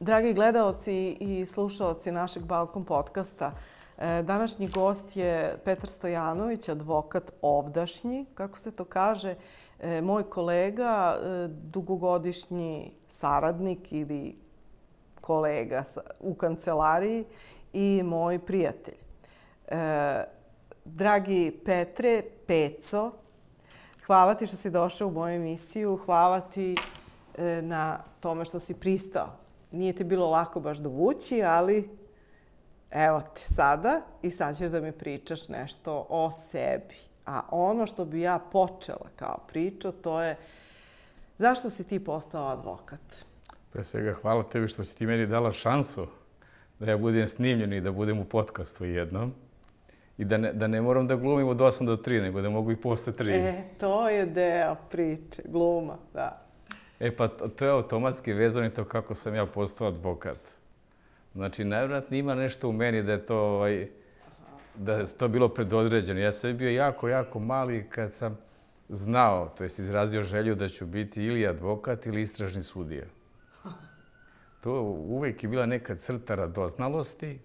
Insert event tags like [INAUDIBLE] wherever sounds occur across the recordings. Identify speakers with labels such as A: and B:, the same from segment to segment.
A: Dragi gledalci i slušalci našeg Balkon podcasta, e, današnji gost je Petar Stojanović, advokat ovdašnji, kako se to kaže, e, moj kolega, e, dugogodišnji saradnik ili kolega u kancelariji i moj prijatelj. Dragi Petre, Peco, hvala ti što si došao u moju emisiju, hvala ti na tome što si pristao nije ti bilo lako baš dovući, ali evo te sada i sad ćeš da mi pričaš nešto o sebi. A ono što bi ja počela kao priču, to je zašto si ti postao advokat?
B: Pre svega, hvala tebi što si ti meni dala šansu da ja budem snimljen i da budem u podcastu jednom. I da ne, da ne moram da glumim od 8 do 3, nego da mogu i posle 3.
A: E, to je deo priče, gluma, da.
B: E pa to je automatski vezano i to kako sam ja postao advokat. Znači, najvratnije ima nešto u meni da je to, ovaj, da je to bilo predodređeno. Ja sam bio jako, jako mali kad sam znao, to jest izrazio želju da ću biti ili advokat ili istražni sudija. To uvek je bila neka crta radoznalosti,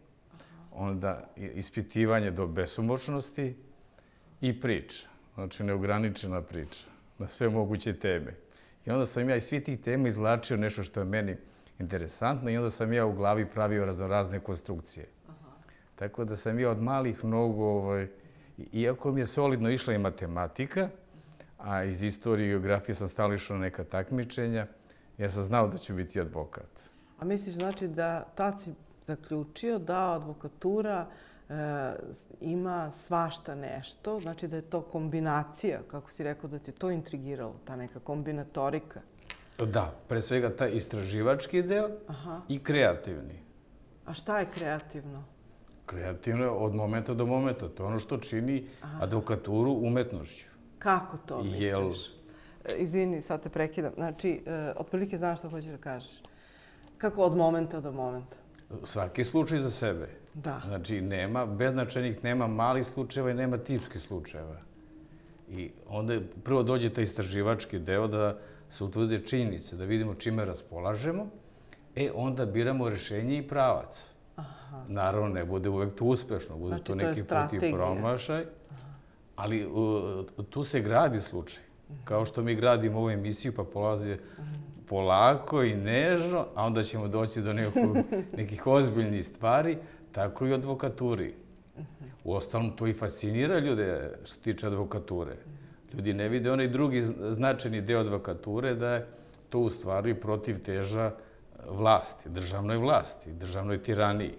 B: onda ispitivanje do besumočnosti i priča. Znači, neograničena priča na sve moguće teme. I onda sam ja iz svih tih tema izvlačio nešto što je meni interesantno i onda sam ja u glavi pravio razne konstrukcije. Tako da sam ja od malih nogu, ovaj, iako mi je solidno išla i matematika, a iz istorije i geografije sam stalo išao na neka takmičenja, ja sam znao da ću biti advokat.
A: A misliš znači da tad si zaključio da advokatura E, ima svašta nešto, znači da je to kombinacija, kako si rekao da ti to intrigiralo, ta neka kombinatorika.
B: Da, pre svega taj istraživački deo i kreativni.
A: A šta je kreativno?
B: Kreativno je od momenta do momenta. To je ono što čini advokaturu umetnošću.
A: Kako to misliš? E, izvini, sad te prekidam. Znači, e, otprilike znaš što hoćeš da kažeš. Kako od momenta do momenta?
B: Svaki slučaj za sebe. Da. Znači, nema, beznačajnih nema malih slučajeva i nema tipskih slučajeva. I onda prvo dođe taj istraživački deo da se utvrde činjenice, da vidimo čime raspolažemo, e onda biramo rešenje i pravac. Aha. Naravno, ne bude uvek to uspešno, bude znači, to neki put i promašaj, ali tu se gradi slučaj. Kao što mi gradimo ovu emisiju, pa polaze polako i nežno, a onda ćemo doći do nekih ozbiljnih stvari, tako i advokaturi. U ostalom, to i fascinira ljude što se tiče advokature. Ljudi ne vide onaj drugi značajni deo advokature da je to u stvari protiv teža vlasti, državnoj vlasti, državnoj tiraniji.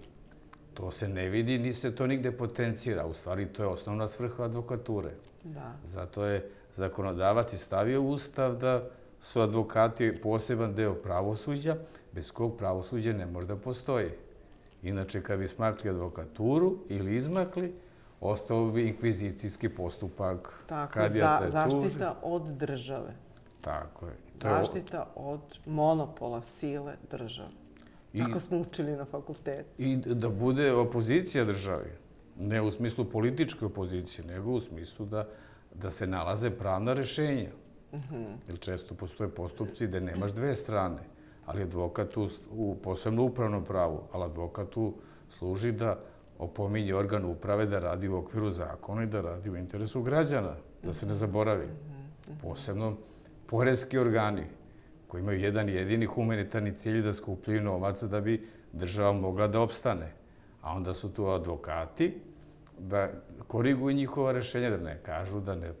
B: To se ne vidi, ni se to nigde potencira. U stvari, to je osnovna svrha advokature. Da. Zato je zakonodavac i stavio ustav da su advokati poseban deo pravosuđa, bez kog pravosuđa ne može da postoji. Inače, kad bi smakli advokaturu ili izmakli, ostao bi inkvizicijski postupak.
A: Tako, kad za, zaštita od države.
B: Tako je.
A: To zaštita je... od monopola sile države. I, Tako smo učili na fakultetu.
B: I da bude opozicija državi. Ne u smislu političke opozicije, nego u smislu da, da se nalaze pravna rešenja. Mhm. -huh. Jer često postoje postupci da nemaš dve strane ali advokat u, u posebno upravnom pravu, ali advokat služi da opominje organ uprave da radi u okviru zakona i da radi u interesu građana, da se ne zaboravi. Posebno porezki organi koji imaju jedan jedini humanitarni cilj da skupljaju novac da bi država mogla da opstane. A onda su tu advokati da koriguju njihova rešenja, da ne kažu da ne,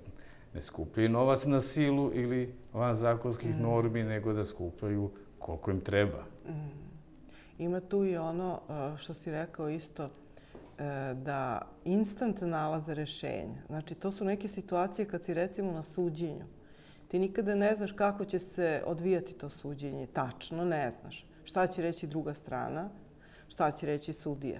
B: ne skupljaju novac na silu ili van zakonskih normi, nego da skupljaju koliko im treba. Mm.
A: Ima tu i ono e, što si rekao isto, e, da instant nalaze rešenja. Znači, to su neke situacije kad si recimo na suđenju. Ti nikada ne znaš kako će se odvijati to suđenje. Tačno ne znaš. Šta će reći druga strana, šta će reći sudija.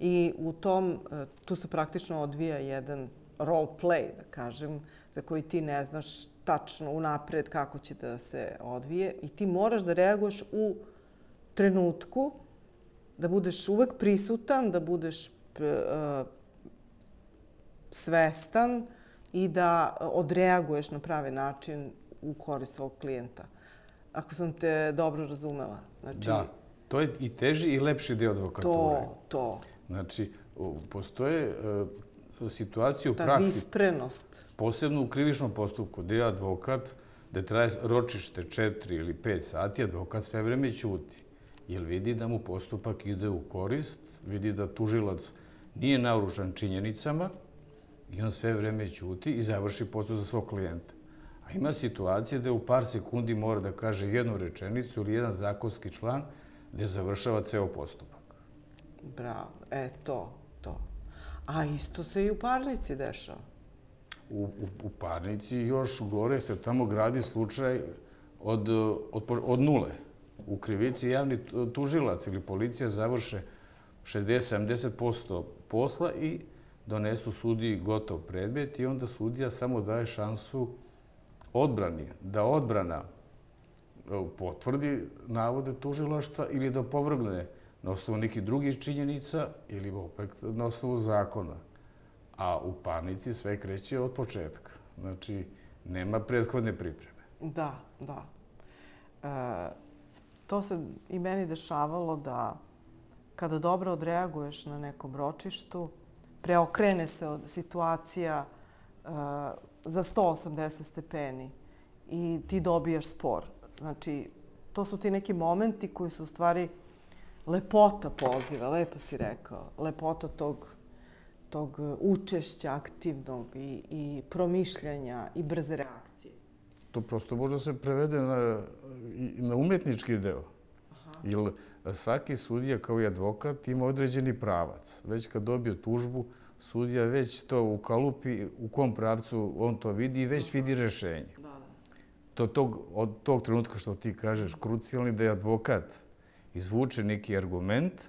A: I u tom, e, tu se praktično odvija jedan role play, da kažem, za koji ti ne znaš tačno unapred kako će da se odvije i ti moraš da reaguješ u trenutku, da budeš uvek prisutan, da budeš uh, svestan i da odreaguješ na pravi način u korist svog klijenta. ako sam te dobro razumela.
B: Znači, da, to je i teži i lepši deo advokature.
A: To, to.
B: Znači, postoje situacije u praksi...
A: Ta visprenost.
B: Posebno u krivičnom postupku, gde je advokat, gde traje ročište četiri ili pet sati, advokat sve vreme ćuti. Jer vidi da mu postupak ide u korist, vidi da tužilac nije narušan činjenicama i on sve vreme ćuti i završi postupak za svog klijenta. A ima situacije da u par sekundi mora da kaže jednu rečenicu ili jedan zakonski član gde završava ceo postupak.
A: Bravo, e to. A isto se i u parnici dešava.
B: U, u, u parnici još gore se tamo gradi slučaj od, od, od nule. U krivici javni tužilac ili policija završe 60-70% posla i donesu sudiji gotov predmet i onda sudija samo daje šansu odbrani, da odbrana e, potvrdi navode tužilaštva ili da povrgne na osnovu nekih drugih činjenica ili opet na osnovu zakona. A u parnici sve kreće od početka. Znači, nema prethodne pripreme.
A: Da, da. E, to se i meni dešavalo da kada dobro odreaguješ na nekom ročištu, preokrene se od situacija e, za 180 stepeni i ti dobijaš spor. Znači, to su ti neki momenti koji su u stvari lepota poziva, lepo si rekao, lepota tog, tog učešća aktivnog i, i promišljanja i brze reakcije.
B: To prosto može se prevede na, na umetnički deo. Aha. Jer svaki sudija kao i advokat ima određeni pravac. Već kad dobio tužbu, sudija već to u kalupi, u kom pravcu on to vidi i već vidi rešenje. To tog, od tog trenutka što ti kažeš, krucijalni da je advokat izvuče neki argument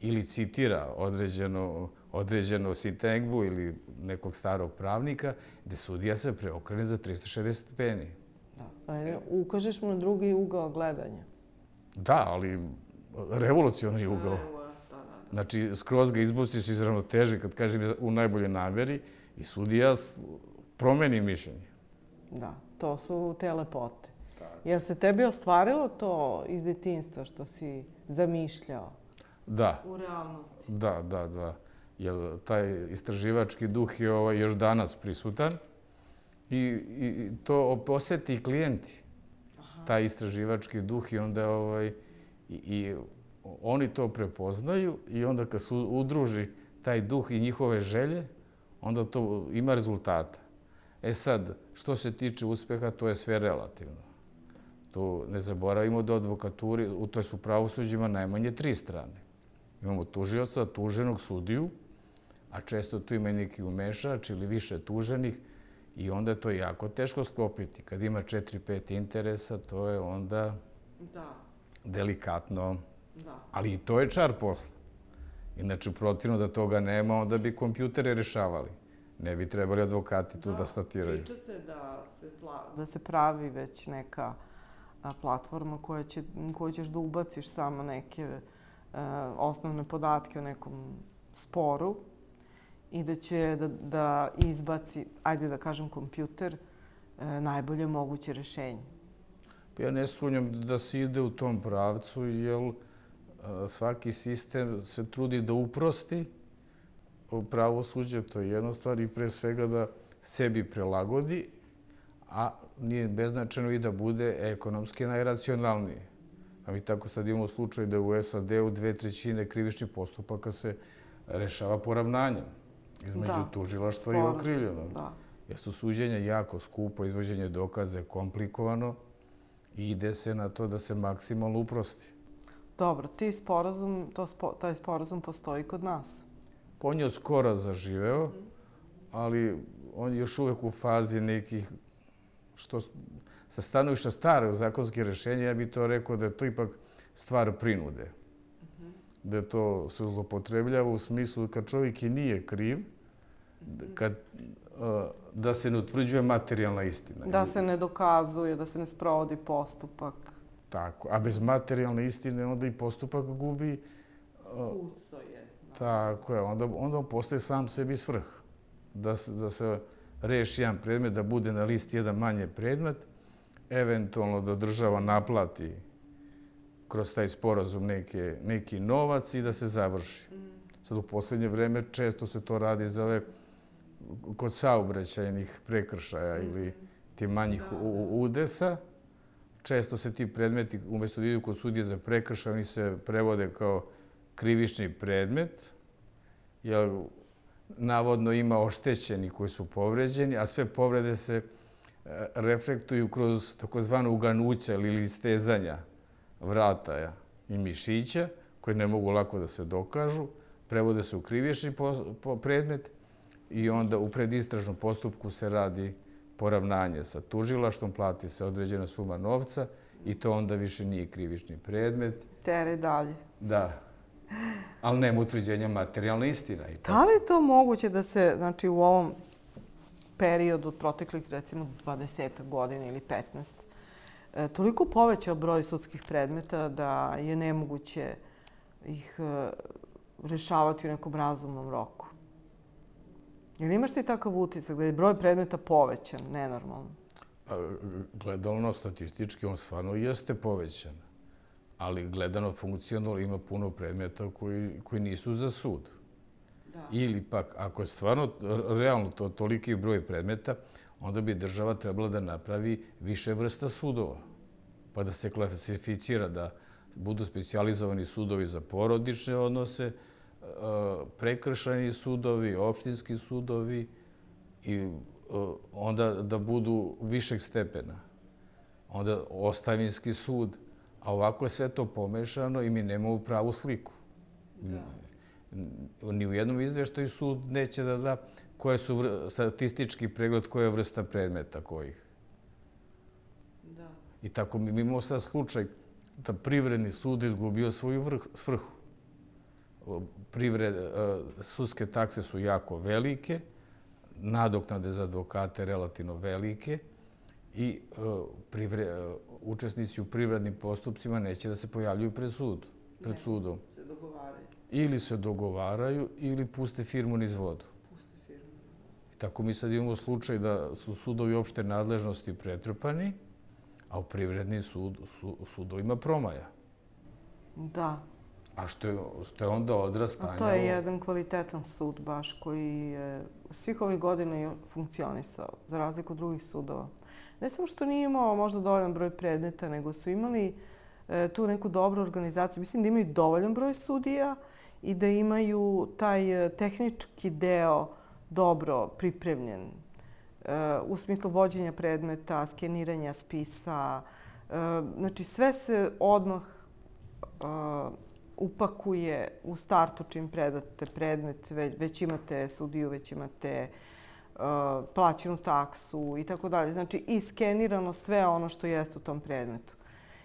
B: ili citira određeno, određeno sitengbu ili nekog starog pravnika, gde sudija se preokrene za 360 peni.
A: Da. Pa ukažeš mu na drugi ugao gledanja.
B: Da, ali revolucionarni ugao. Znači, skroz ga izbustiš iz ravnoteže, kad kažem u najbolje nameri, i sudija promeni mišljenje.
A: Da, to su te lepote. Jel se tebi ostvarilo to iz detinstva što si zamišljao?
B: Da.
A: U realnosti?
B: Da, da, da. Jer taj istraživački duh je ovaj još danas prisutan i, i to osjeti i klijenti. Aha. Taj istraživački duh i onda ovaj, i, i oni to prepoznaju i onda kad se udruži taj duh i njihove želje, onda to ima rezultata. E sad, što se tiče uspeha, to je sve relativno. To ne zaboravimo da advokaturi, u toj su pravosuđima najmanje tri strane. Imamo tužioca, tuženog sudiju, a često tu ima neki umešač ili više tuženih i onda je to jako teško sklopiti. Kad ima četiri, pet interesa, to je onda delikatno. Ali i to je čar posla. Inače, protivno da toga nema, onda bi kompjutere rešavali. Ne bi trebali advokati tu da statiraju.
A: Priča se da se, da se pravi već neka platforma koja će, koju ćeš da ubaciš samo neke e, osnovne podatke o nekom sporu i da će da, da izbaci, ajde da kažem, kompjuter, e, najbolje moguće rešenje.
B: Pa ja ne sunjam da se ide u tom pravcu, jer e, svaki sistem se trudi da uprosti pravosuđe, to je jedna stvar, i pre svega da sebi prelagodi, a nije beznačeno i da bude ekonomski najracionalniji. A mi tako sad imamo slučaj da u SAD-u dve trećine krivičnih postupaka se rešava poravnanjem između tužilaštva i okrivljenog. Jer su suđenja jako skupo, izvođenje dokaze je komplikovano i ide se na to da se maksimalno uprosti.
A: Dobro, ti sporazum, to, taj sporazum postoji kod nas.
B: On je skoro zaživeo, ali on je još uvek u fazi nekih, što sa stanovišta stare zakonske rešenja, ja bih to rekao da je to ipak stvar prinude. Da to se zlopotrebljava u smislu kad čovjek i nije kriv, kad, da se ne utvrđuje materijalna istina.
A: Da se ne dokazuje, da se ne sprovodi postupak.
B: Tako. A bez materijalne istine onda i postupak gubi...
A: Uso je.
B: Tako je. Onda, onda on postaje sam sebi svrh. Da se, da se reši jedan predmet, da bude na listi jedan manje predmet. eventualno da država naplati kroz taj sporazum neke, neki novac i da se završi. Sad u posljednje vreme često se to radi za ove kod saobraćajnih prekršaja ili ti manjih udesa. Često se ti predmeti, umjesto da idu kod sudije za prekršaj, oni se prevode kao krivični predmet, jer navodno ima oštećeni koji su povređeni, a sve povrede se e, reflektuju kroz takozvano uganuća ili stezanja vrata i mišića, koji ne mogu lako da se dokažu, prevode se u krivični predmet i onda u predistražnom postupku se radi poravnanje sa tužilaštom, plati se određena suma novca i to onda više nije krivični predmet.
A: Tere dalje.
B: Da. Ali nema utvrđenja materijalna istina.
A: Da li je to moguće da se znači, u ovom periodu od proteklih recimo 20 godina ili 15 e, toliko povećao broj sudskih predmeta da je nemoguće ih e, rešavati u nekom razumnom roku? Ili imaš ti takav utisak da je broj predmeta povećan, nenormalno?
B: Pa, gledano statistički, on stvarno jeste povećan. Ali gledano funkcionalno ima puno predmeta koji, koji nisu za sud. Da. Ili pak, ako je stvarno realno to toliki broj predmeta, onda bi država trebala da napravi više vrsta sudova. Pa da se klasificira da budu specializovani sudovi za porodične odnose, prekršajni sudovi, opštinski sudovi i onda da budu višeg stepena. Onda ostavinski sud, a ovako je sve to pomešano i mi nemamo pravu sliku. Ni u jednom izveštaju sud neće da da koje su statistički pregled koja je vrsta predmeta kojih. I tako mi imamo sad slučaj da privredni sud izgubio svoju svrhu privred, e, sudske takse su jako velike, nadoknade za advokate relativno velike i e, e, učesnici u privrednim postupcima neće da se pojavljuju pred, sud, pred sudom.
A: Se dogovaraju.
B: Ili se dogovaraju ili puste firmu niz vodu. Puste firmu. I tako mi sad imamo slučaj da su sudovi opšte nadležnosti pretrpani, a u privrednim sud, su, sudovima promaja.
A: Da,
B: A što je, što je onda odrastanje?
A: A to je jedan kvalitetan sud baš koji je svih ovih godina funkcionisao, za razliku od drugih sudova. Ne samo što nije imao možda dovoljan broj predmeta, nego su imali e, tu neku dobru organizaciju. Mislim da imaju dovoljan broj sudija i da imaju taj e, tehnički deo dobro pripremljen e, u smislu vođenja predmeta, skeniranja spisa. E, znači sve se odmah e, upakuje u startu čim predate predmet, već, već imate sudiju, već imate uh, plaćenu taksu i tako dalje. Znači, iskenirano sve ono što jeste u tom predmetu.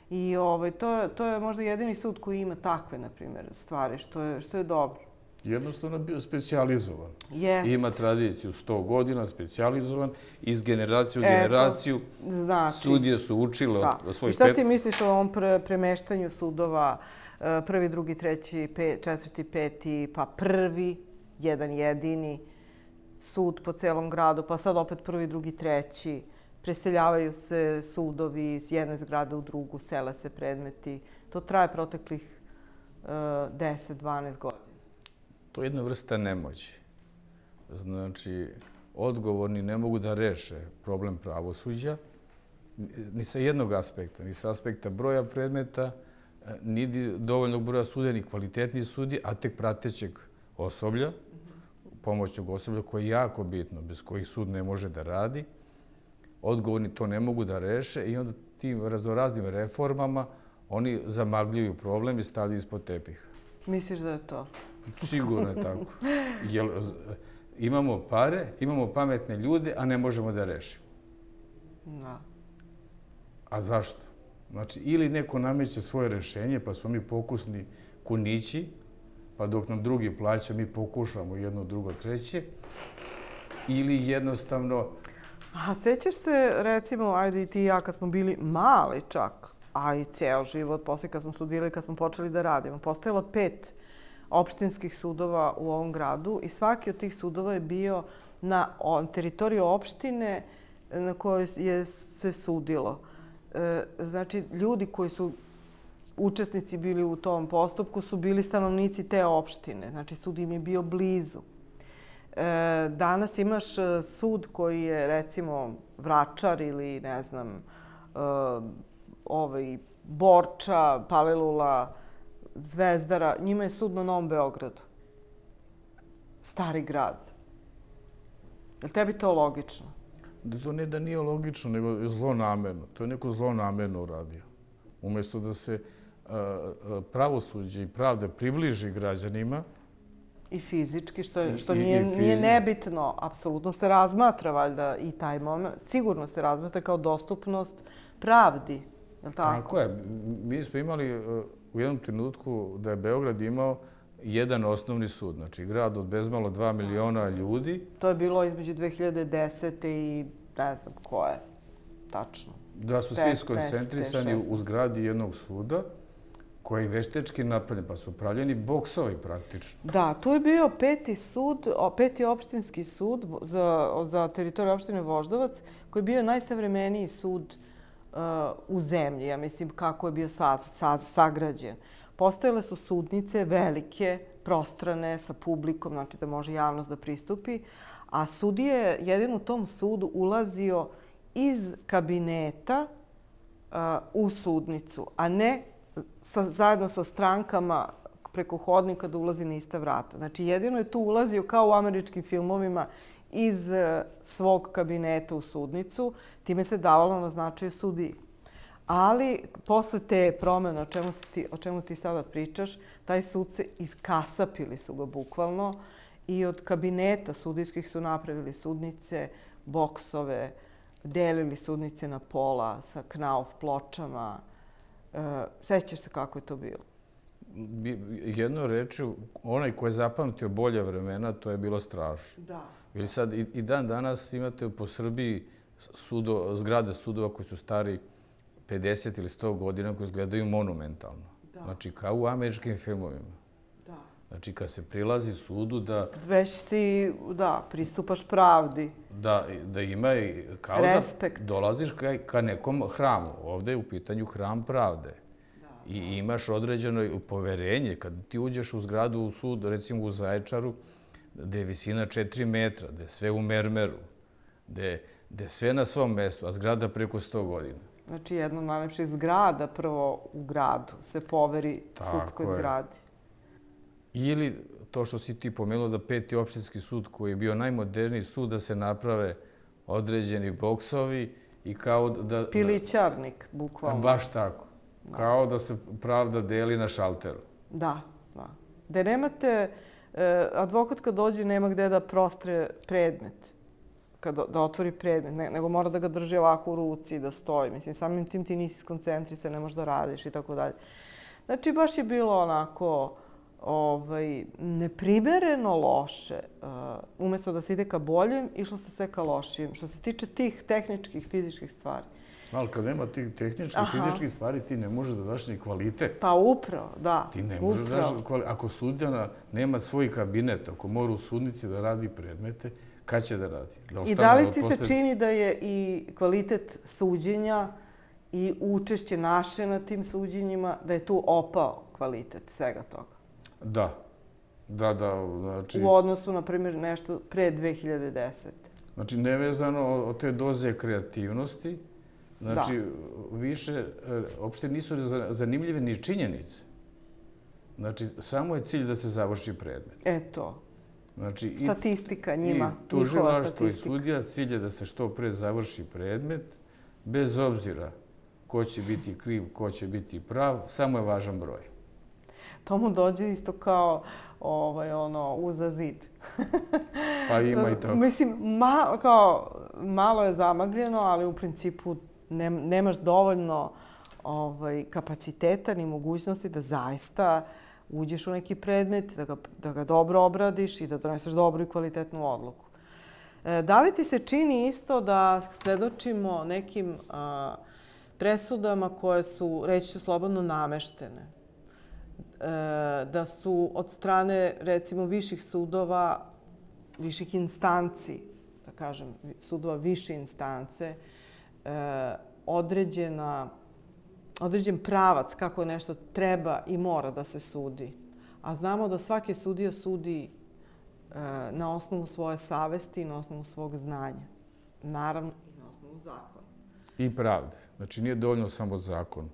A: I ovaj, to, je, to je možda jedini sud koji ima takve, na primjer, stvari, što je, što je dobro.
B: Jednostavno je bio specializovan.
A: Jest.
B: Ima tradiciju 100 godina, specializovan, iz generacije u generaciju.
A: Znači,
B: sudije su učile da. od svojih
A: pet... I šta ti misliš o ovom pre, premeštanju sudova prvi, drugi, treći, pet, četvrti, peti, pa prvi, jedan jedini sud po celom gradu, pa sad opet prvi, drugi, treći. Preseljavaju se sudovi iz jedne zgrade u drugu, sele se predmeti. To traje proteklih e, 10-12 godina.
B: To je jedna vrsta nemoći. Znači, odgovorni ne mogu da reše problem pravosuđa ni sa jednog aspekta, ni sa aspekta broja predmeta, ni dovoljnog broja sudija, ni kvalitetnih sudija, a tek pratećeg osoblja, pomoćnog osoblja, koje je jako bitno, bez kojih sud ne može da radi. Odgovorni to ne mogu da reše i onda tim raznoraznim reformama oni zamagljuju problem i stavljaju ispod tepiha.
A: Misliš da je to?
B: Sigurno je tako. [LAUGHS] Jer imamo pare, imamo pametne ljude, a ne možemo da rešimo.
A: Da.
B: A zašto? Znači, ili neko nameće svoje rešenje, pa smo mi pokusni kunići, pa dok nam drugi plaća, mi pokušamo jedno, drugo, treće, ili jednostavno...
A: A sećaš se, recimo, ajde i ti i ja, kad smo bili mali čak, a i ceo život, poslije kad smo studirali, kad smo počeli da radimo, postojalo pet opštinskih sudova u ovom gradu i svaki od tih sudova je bio na teritoriju opštine na kojoj je se sudilo. E, znači ljudi koji su učesnici bili u tom postupku su bili stanovnici te opštine. Znači sud im je bio blizu. E, danas imaš e, sud koji je recimo Vračar ili ne znam e, ovaj, Borča, Palilula, Zvezdara. Njima je sud na Novom Beogradu. Stari grad. Je li tebi to logično?
B: Da to ne da nije logično, nego je zlo namerno. To je neko zlonamerno uradio. Umjesto da se pravosuđe i pravda približi građanima.
A: I fizički, što, što nije, nije nebitno. Apsolutno se razmatra, valjda, i taj moment. Sigurno se razmatra kao dostupnost pravdi. Je tako?
B: Tako je. Mi smo imali u jednom trenutku da je Beograd imao jedan osnovni sud, znači grad od bezmalo 2 miliona ljudi.
A: To je bilo između 2010. i ne znam ko je, tačno.
B: Da su svi skoncentrisani u zgradi jednog suda koji je veštečki pa su pravljeni boksovi praktično.
A: Da, tu je bio peti sud, peti opštinski sud za, za teritoriju opštine Voždovac, koji je bio najsavremeniji sud uh, u zemlji, ja mislim kako je bio sad, sad sagrađen. Postojale su sudnice velike, prostrane, sa publikom, znači da može javnost da pristupi, a sudije je jedin u tom sudu ulazio iz kabineta uh, u sudnicu, a ne sa, zajedno sa strankama preko hodnika da ulazi na ista vrata. Znači, jedino je tu ulazio kao u američkim filmovima iz e, svog kabineta u sudnicu, time se davalo na značaju sudiji. Ali posle te promene o čemu, ti, o čemu ti sada pričaš, taj sud se iskasapili su ga bukvalno i od kabineta sudijskih su napravili sudnice, boksove, delili sudnice na pola sa knauf pločama. E, sećaš se kako je to bilo?
B: Jedno reči, onaj ko je zapamtio bolje vremena, to je bilo strašno.
A: Da.
B: Ili sad i, i dan danas imate po Srbiji sudo, zgrade sudova koji su stari 50 ili 100 godina koji izgledaju monumentalno. Da. Znači, kao u američkim filmovima. Znači, kad se prilazi sudu da...
A: Već si, da, pristupaš pravdi.
B: Da, da ima i kao Respekt. da dolaziš ka, ka nekom hramu. Ovde je u pitanju hram pravde. Da. I imaš određeno poverenje. Kad ti uđeš u zgradu u sud, recimo u Zaječaru, gde je visina 4 metra, gde je sve u mermeru, gde je sve na svom mestu, a zgrada preko 100 godina
A: znači jedna od najlepših zgrada prvo u gradu se poveri sudskoj zgradi.
B: Ili to što si ti pomenuo da peti opštinski sud koji je bio najmoderniji sud da se naprave određeni boksovi i kao da...
A: Pilićarnik, bukvalno.
B: Baš tako. Kao da se pravda deli na šalteru.
A: Da, da. Da nemate, eh, advokat kad dođe nema gde da prostre predmet kad, da otvori predmet, ne, nego mora da ga drži ovako u ruci i da stoji. Mislim, samim tim ti nisi skoncentrisan, ne možeš da radiš i tako dalje. Znači, baš je bilo onako ovaj, neprimereno loše. Uh, umjesto da se ide ka boljem, išlo se sve ka lošijem. Što se tiče tih tehničkih, fizičkih stvari.
B: Ali kad nema tih tehničkih, Aha. fizičkih stvari, ti ne možeš da daš ni kvalitet.
A: Pa upravo, da.
B: Ti ne možeš da daš kvalitet. Ako sudjana nema svoj kabinet, ako mora u sudnici da radi predmete, Kad će da radi?
A: Da I da li ti se čini da je i kvalitet suđenja i učešće naše na tim suđenjima, da je tu opao kvalitet svega toga?
B: Da. Da, da. Znači...
A: U odnosu, na primjer, nešto pre 2010.
B: Znači, nevezano od te doze kreativnosti, znači, da. više, e, uopšte nisu zanimljive ni činjenice. Znači, samo je cilj da se završi predmet.
A: Eto, Znači, statistika njima, i njihova statistika.
B: I sudija cilje da se što pre završi predmet, bez obzira ko će biti kriv, ko će biti prav, samo je važan broj.
A: To mu dođe isto kao ovaj, ono, uza zid.
B: pa ima i to.
A: Mislim, ma, kao, malo je zamagljeno, ali u principu ne, nemaš dovoljno ovaj, kapaciteta ni mogućnosti da zaista uđeš u neki predmet, da ga, da ga dobro obradiš i da doneseš dobru i kvalitetnu odluku. E, da li ti se čini isto da svedočimo nekim a, presudama koje su, reći ću slobodno, nameštene? E, da su od strane, recimo, viših sudova, viših instanci, da kažem, sudova više instance, e, određena, određen pravac kako nešto treba i mora da se sudi. A znamo da svaki sudija sudi e, na osnovu svoje savesti i na osnovu svog znanja. Naravno i na osnovu zakona.
B: I pravde. Znači nije dovoljno samo zakon.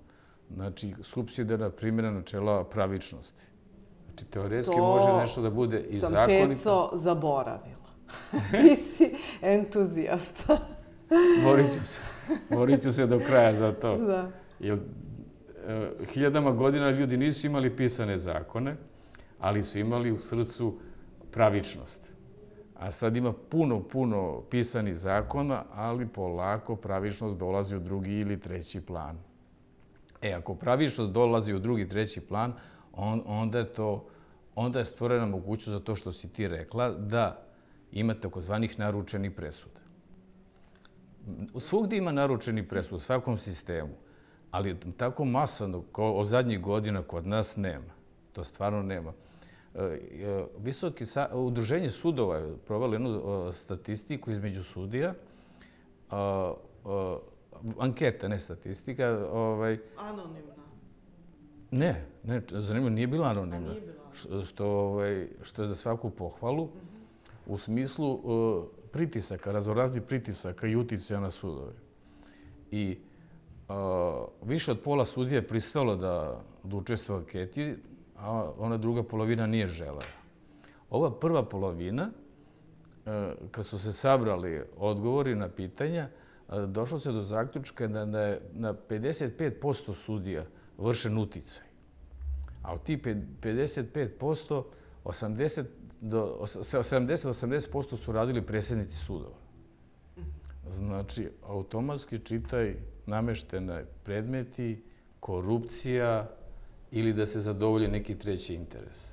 B: Znači, subsidijana primjena načela pravičnosti. Znači, teoretski može nešto da bude i zakonito.
A: To sam Peco zaboravila. [LAUGHS] Ti si entuzijasta. [LAUGHS]
B: Borit ću se. Borit ću se do kraja za to. [LAUGHS] Da. Jer, e, hiljadama godina ljudi nisu imali pisane zakone, ali su imali u srcu pravičnost. A sad ima puno, puno pisani zakona, ali polako pravičnost dolazi u drugi ili treći plan. E, ako pravičnost dolazi u drugi, treći plan, on, onda, je to, onda je stvorena mogućnost za to što si ti rekla, da ima takozvanih naručenih presuda. Svugdje ima naručeni presud, u svakom sistemu, ali tako masano kao od zadnjih godina kod nas nema. To stvarno nema. E, e, Visoki udruženje sudova je provalo jednu e, statistiku između sudija, anketa, ne statistika.
A: Ovaj, Anonimna.
B: Ne, ne, zanimljivo, nije bila anonimna. Nije bila. Što, ovaj, što je za svaku pohvalu. U smislu uh, pritisaka, razorazni pritisaka i uticaja na sudove. I uh, više od pola sudija je pristalo da, da učestvo u anketi, a ona druga polovina nije žela. Ova prva polovina, uh, kad su se sabrali odgovori na pitanja, došlo se do zaključka da je na 55% sudija vršen uticaj. A od ti 55%, 70-80% su radili predsjednici sudova. Znači, automatski čitaj nameštene predmeti, korupcija ili da se zadovolje neki treći interes.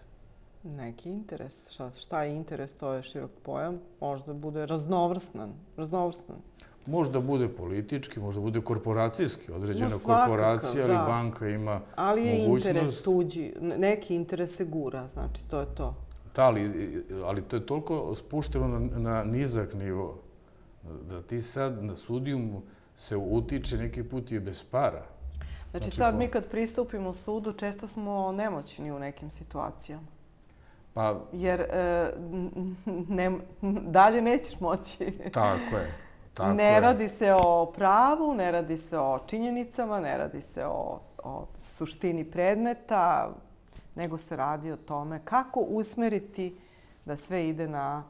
A: Neki interes. Šta, šta je interes, to je širok pojam. Možda bude raznovrstan. raznovrstan.
B: Možda bude politički, možda bude korporacijski, određena no, korporacija ali banka ima
A: Ali je interes tuđi, neki interes se gura, znači to je to.
B: Da, ali, ali to je toliko spušteno na, na nizak nivo, da ti sad na sudijum se utiče neki put i bez para.
A: Znači, znači sad mi kad pristupimo sudu, često smo nemoćni u nekim situacijama. Pa, Jer e, ne, dalje nećeš moći.
B: Tako je.
A: Tako ne je. radi se o pravu, ne radi se o činjenicama, ne radi se o, o suštini predmeta, nego se radi o tome kako usmeriti da sve ide na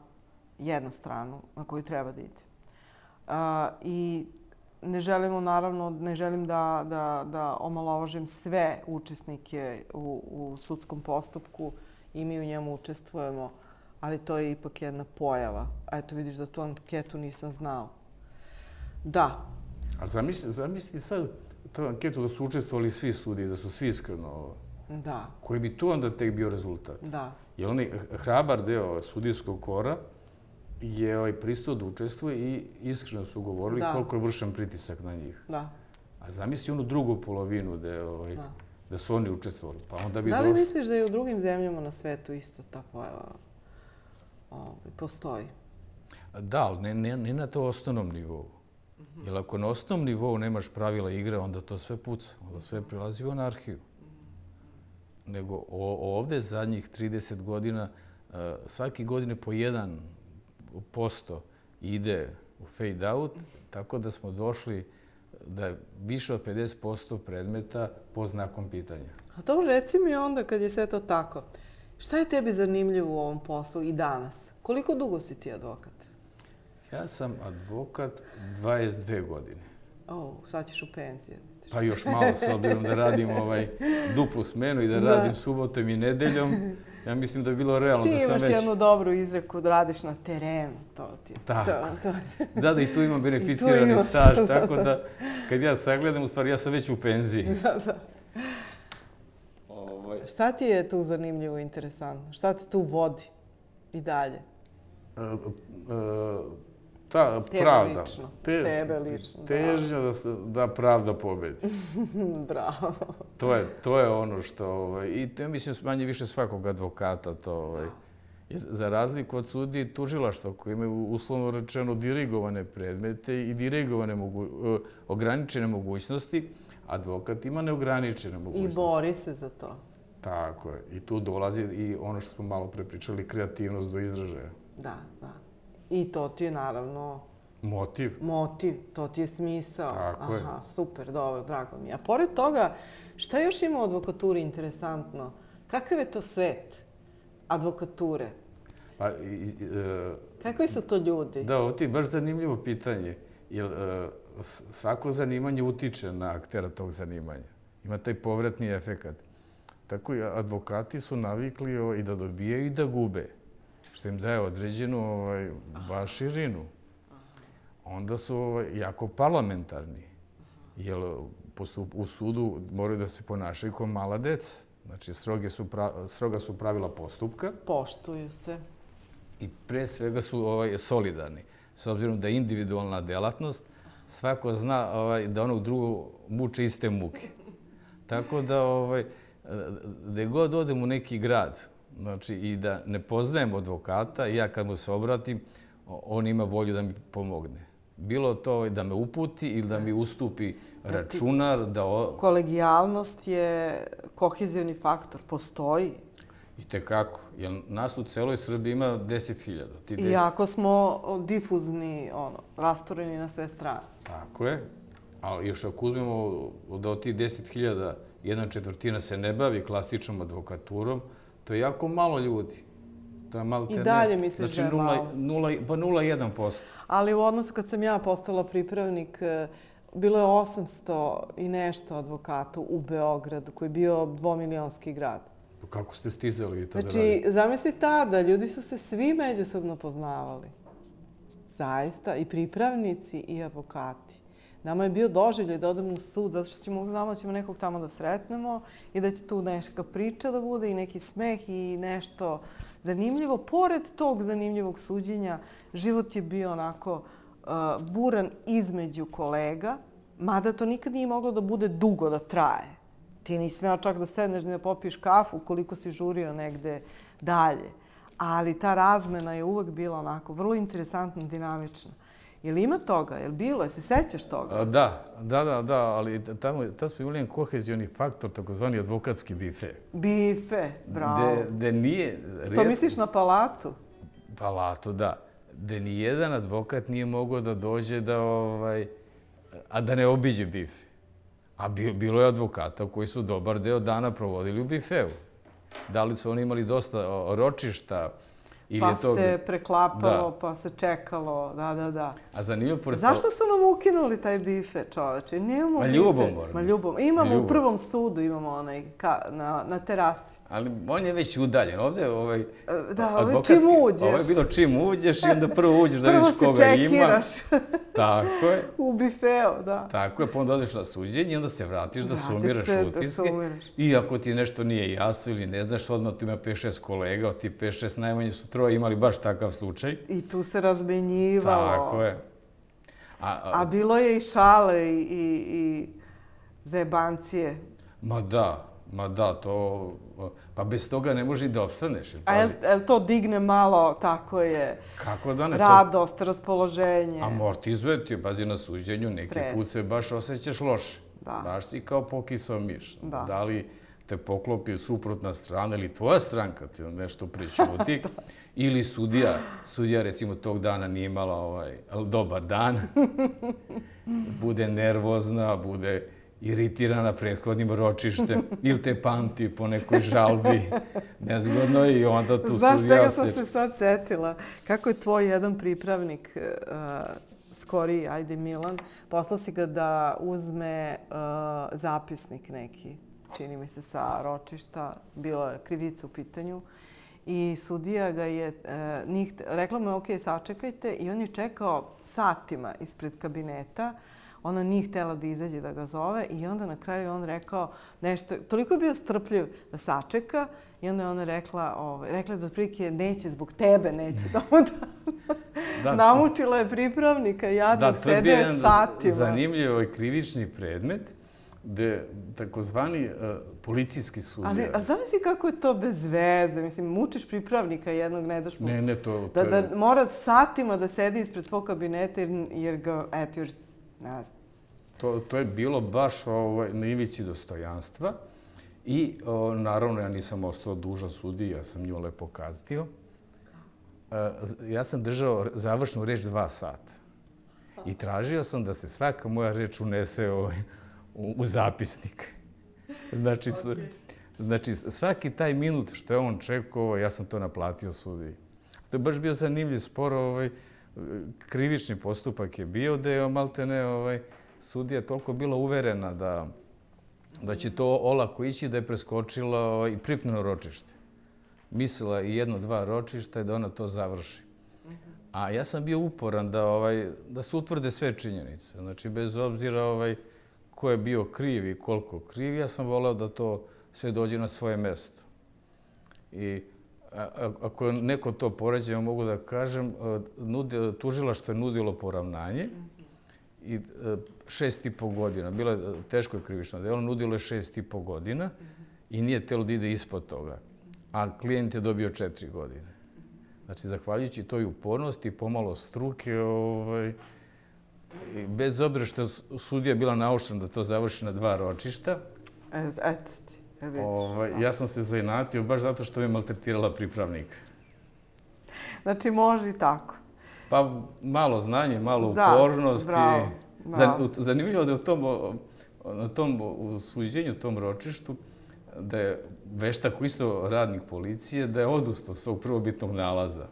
A: jednu stranu na koju treba da ide. I ne želimo, naravno, ne želim da, da, da omalovažim sve učesnike u, u sudskom postupku i mi u njemu učestvujemo, ali to je ipak jedna pojava. Eto, vidiš da tu anketu nisam znao. Da.
B: Ali zamisli, zamisli sad tu anketu da su učestvovali svi sudiji, da su svi iskreno... Da. Koji bi tu onda tek bio rezultat?
A: Da.
B: Jer onaj hrabar deo sudijskog kora je ovaj pristup da učestvuje i iskreno su govorili da. koliko je vršan pritisak na njih.
A: Da.
B: A zamisli onu drugu polovinu da, ovaj, da. da su oni učestvovali. Pa onda bi
A: da li došli... misliš da je u drugim zemljama na svetu isto ta pojava ovaj, postoji?
B: Da, ali ne, ne, ne na to osnovnom nivou. Jer ako na osnovnom nivou nemaš pravila igre, onda to sve puca, onda sve prilazi u anarhiju. Nego ovde zadnjih 30 godina, e, svaki godine po jedan posto ide u fade out, tako da smo došli da je više od 50% predmeta po znakom pitanja.
A: A dobro, reci mi onda kad je sve to tako, šta je tebi zanimljivo u ovom poslu i danas? Koliko dugo si ti advokat?
B: Ja sam advokat 22 godine.
A: O, sad ćeš u penziju.
B: Pa još malo, s obzirom da radim ovaj duplu smenu i da, radim subotom i nedeljom. Ja mislim da bi bilo realno da sam
A: već... Ti imaš jednu dobru izreku da radiš na terenu. To ti
B: tako. To, to. da, da, i tu imam beneficirani staž. Tako da, kad ja sagledam, u stvari, ja sam već u penziji. Da, da.
A: Ovaj. Šta ti je tu zanimljivo i interesantno? Šta te tu vodi i dalje? Uh,
B: uh, ta Tebe pravda.
A: Lično. Te, Tebe lično.
B: Težnja da, da pravda pobedi. [LAUGHS]
A: Bravo.
B: To je, to je ono što... Ovaj, I to mislim, manje više svakog advokata to... Ovaj, Za razliku od sudi i tužilaštva koji imaju uslovno rečeno dirigovane predmete i dirigovane mogu, e, ograničene mogućnosti, advokat ima neograničene mogućnosti.
A: I bori se za to.
B: Tako je. I tu dolazi i ono što smo malo prepričali, kreativnost do izražaja.
A: Da, da. I to ti je naravno...
B: Motiv.
A: Motiv, to ti je smisao.
B: Tako je.
A: Aha, super, dobro, drago mi. A pored toga, šta još ima u advokaturi interesantno? Kakav je to svet advokature? Pa, i, e, Kakvi su to ljudi?
B: Da, ovo ti je baš zanimljivo pitanje. Jer e, svako zanimanje utiče na aktera tog zanimanja. Ima taj povratni efekat. Tako i advokati su navikli i da dobijaju i da gube, što im daje određenu ovaj, baš širinu. Onda su ovaj, jako parlamentarni, jer u sudu moraju da se ponašaju kao mala deca. Znači, stroge su stroga su pravila postupka.
A: Poštuju se.
B: I pre svega su ovaj, solidarni. S obzirom da je individualna delatnost, svako zna ovaj, da onog drugog muče iste muke. Tako da, ovaj, gde god odem u neki grad, znači i da ne poznajem advokata, ja kad mu se obratim, on ima volju da mi pomogne. Bilo to da me uputi ili da mi ustupi računar. Da o...
A: Kolegijalnost je kohezivni faktor, postoji.
B: I tekako, jer nas u celoj Srbiji ima 10.000.
A: Iako smo difuzni, ono, rastoreni na sve strane.
B: Tako je, ali još ako uzmemo da od tih 10.000 jedna četvrtina se ne bavi klasičnom advokaturom, to je jako malo ljudi.
A: To je malo I dalje misliš znači, da je malo?
B: Pa 0,1%.
A: Ali u odnosu kad sam ja postala pripravnik, e, bilo je 800 i nešto advokata u Beogradu, koji je bio dvomilijonski grad.
B: Pa kako ste stizali tada
A: znači, raditi? zamisli tada, ljudi su se svi međusobno poznavali. Zaista, i pripravnici i advokati. Nama je bio doživljaj da odemo u sud, zato što ćemo, znamo da ćemo nekog tamo da sretnemo i da će tu neška priča da bude i neki smeh i nešto zanimljivo. Pored tog zanimljivog suđenja, život je bio onako uh, buran između kolega, mada to nikad nije moglo da bude dugo, da traje. Ti nisi smeo čak da sedneš da popiješ kafu koliko si žurio negde dalje. Ali ta razmena je uvek bila onako vrlo interesantna, dinamična. Je li ima toga? Je li bilo? Je se sećaš toga?
B: Da, da, da, da, ali tamo, tamo smo imali jedan kohezijoni faktor, takozvani advokatski bife.
A: Bife, bravo.
B: De, de nije...
A: To misliš na palatu?
B: Palatu, da. De ni jedan advokat nije mogao da dođe da, ovaj, a da ne obiđe bife. A bilo je advokata koji su dobar deo dana provodili u bifeu. Da li su oni imali dosta ročišta,
A: pa se preklapalo, pa se čekalo, da, da, da.
B: A zanimljivo pored...
A: Zašto su nam ukinuli taj bife, čoveče? Nijemo
B: Ma ljubomorno.
A: Ma ljubomorno. Imamo u prvom sudu, imamo onaj na, na terasi.
B: Ali on je već udaljen. Ovaj... E,
A: da, ovo je čim uđeš.
B: Ovo je bilo čim uđeš i onda prvo uđeš da [LAUGHS] vidiš koga ima. Prvo se čekiraš. [LAUGHS] Tako je.
A: U bifeo, da.
B: Tako je, pa onda odeš na suđenje i onda se vratiš da sumiraš utiske. I ako ti nešto nije jasno ili ne znaš, odmah tu ima 5-6 kolega, od ti 5-6 najmanje su troje imali baš takav slučaj.
A: I tu se razmenjivalo.
B: Tako je.
A: A, a, a bilo je i šale i, i, i zebancije.
B: Ma da, ma da, to... Pa bez toga ne može da obstaneš.
A: A je, je to digne malo, tako je, Kako da ne, radost, to... raspoloženje?
B: Amortizuje ti, pazi na suđenju, neki put se baš osjećaš loše. Da. Baš si kao pokisao miš. Da. da li te poklopi suprotna strana ili tvoja stranka ti nešto pričuti. [LAUGHS] ili sudija, sudija recimo tog dana nije imala ovaj, dobar dan, [LAUGHS] bude nervozna, bude iritirana prethodnim ročištem [LAUGHS] ili te pamti po nekoj žalbi nezgodno i onda tu
A: Znaš sudija čega sam se sad setila? Kako je tvoj jedan pripravnik, uh, skori, ajde Milan, poslao si ga da uzme uh, zapisnik neki, čini mi se sa ročišta, bila je krivica u pitanju. I sudija ga je, e, njih, rekla mu je, ok, sačekajte. I on je čekao satima ispred kabineta. Ona nije htjela da izađe da ga zove. I onda na kraju on rekao nešto, toliko je bio strpljiv da sačeka. I onda je ona rekla, ovaj, rekla da otprilike neće zbog tebe, neće da mu da. [LAUGHS] Namučila je pripravnika, jadnog, sede satima.
B: Zanimljivo je krivični predmet gde takozvani uh, policijski sudija...
A: Ali, a zamisli kako je to bez veze? Mislim, mučiš pripravnika jednog, ne daš mu...
B: Ne, ne, to...
A: Da, to je... da mora satima da sedi ispred tvoj kabineta jer ga, eto, još, ne znam.
B: To, to je bilo baš ovaj, na ivici dostojanstva. I, o, naravno, ja nisam ostao dužan sudi, ja sam nju lepo kaznio. E, ja sam držao završnu reč dva sata. I tražio sam da se svaka moja reč unese ovaj, u, u zapisnik. Znači, okay. znači, svaki taj minut što je on čekao, ja sam to naplatio sudi. To je baš bio zanimljiv spor, ovaj, krivični postupak je bio, da je maltene ovaj, sudija toliko bila uverena da, da će to olako ići, da je preskočila ovaj, i pripneno ročište. Mislila i jedno, dva ročišta i da ona to završi. A ja sam bio uporan da, ovaj, da se utvrde sve činjenice. Znači, bez obzira ovaj, ko je bio kriv i koliko kriv, ja sam voleo da to sve dođe na svoje mesto. I ako neko to poređe, mogu da kažem, tužila tužilaštvo je nudilo poravnanje i e, šest i po godina. Bilo je e, teško krivično delo, nudilo je šest i po godina i nije telo da ide ispod toga. A klijent je dobio četiri godine. Znači, zahvaljujući toj upornosti, pomalo struke, ovaj, bez obzira što je sudija bila naučena da to završi na dva ročišta,
A: e, eto ti, vidiš. Ovaj,
B: ja sam se zainatio baš zato što je maltretirala pripravnika.
A: Znači, može i tako.
B: Pa malo znanje, malo upornost. Da, bravo. Zanimljivo je da u tom, na tom suđenju, tom ročištu, da je veštak isto radnik policije, da je odustao svog prvobitnog nalaza.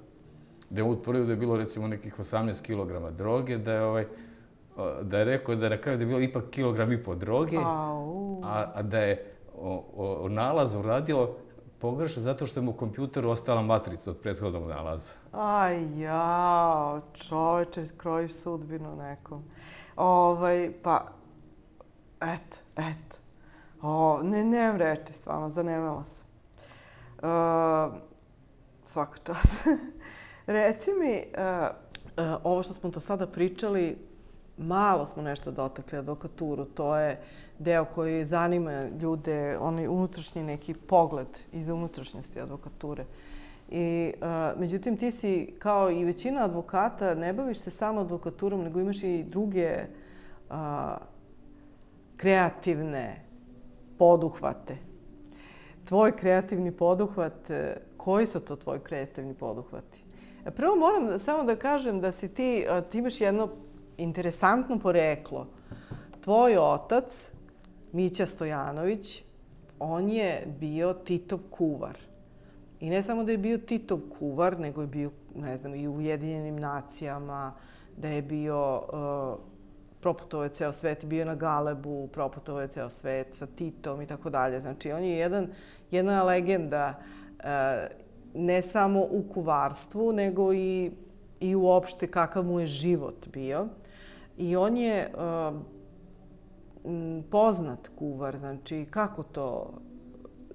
B: Da je utvorio da je bilo recimo nekih 18 kg droge, da je ovaj, da je rekao da je na kraju da je bilo ipak kilogram i po droge, a, a da je o, o, o nalazu uradio pogrešno zato što je mu u kompjuteru ostala matrica od prethodnog nalaza.
A: Aj, ja, čoveče, krojiš sudbinu nekom. Ovaj, pa, eto, eto. O, ne, nemam reči, stvarno, zanemala sam. Uh, svaka čas. [LAUGHS] Reci mi, uh, uh, ovo što smo to sada pričali, malo smo nešto dotakli advokaturu. To je deo koji zanima ljude, onaj unutrašnji neki pogled iz unutrašnjosti advokature. I, uh, međutim, ti si, kao i većina advokata, ne baviš se samo advokaturom, nego imaš i druge uh, kreativne poduhvate. Tvoj kreativni poduhvat, e, koji su to tvoji kreativni poduhvati? Prvo moram samo da kažem da si ti, ti imaš jedno interesantno poreklo. Tvoj otac, Mića Stojanović, on je bio Titov kuvar. I ne samo da je bio Titov kuvar, nego je bio, ne znam, i u Ujedinjenim nacijama, da je bio, uh, proputovao je ceo svet, bio na Galebu, proputovao je ceo svet sa Titom i tako dalje. Znači, on je jedan, jedna legenda uh, ne samo u kuvarstvu, nego i, i uopšte kakav mu je život bio. I on je uh, poznat kuvar, znači kako to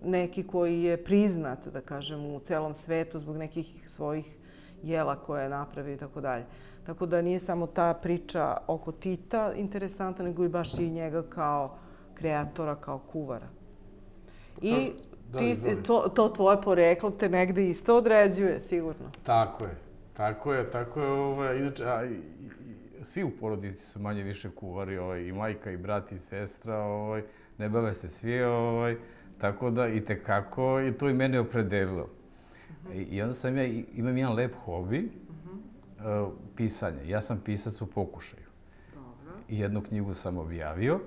A: neki koji je priznat, da kažem, u celom svetu zbog nekih svojih jela koje je napravio i tako dalje. Tako da nije samo ta priča oko Tita interesantna, nego i baš i njega kao kreatora, kao kuvara. I ti, to, to tvoje poreklo te negde isto određuje, sigurno.
B: Tako je. Tako je, tako je. Ovaj, inače, a, svi u porodici su manje više kuvari, ovaj, i majka, i brat, i sestra, ovaj, ne bave se svi, ovaj, tako da i tekako i to i mene opredelilo. I, I onda sam ja, imam jedan lep hobi, uh, pisanje. Ja sam pisac u pokušaju. Dobro. I jednu knjigu sam objavio,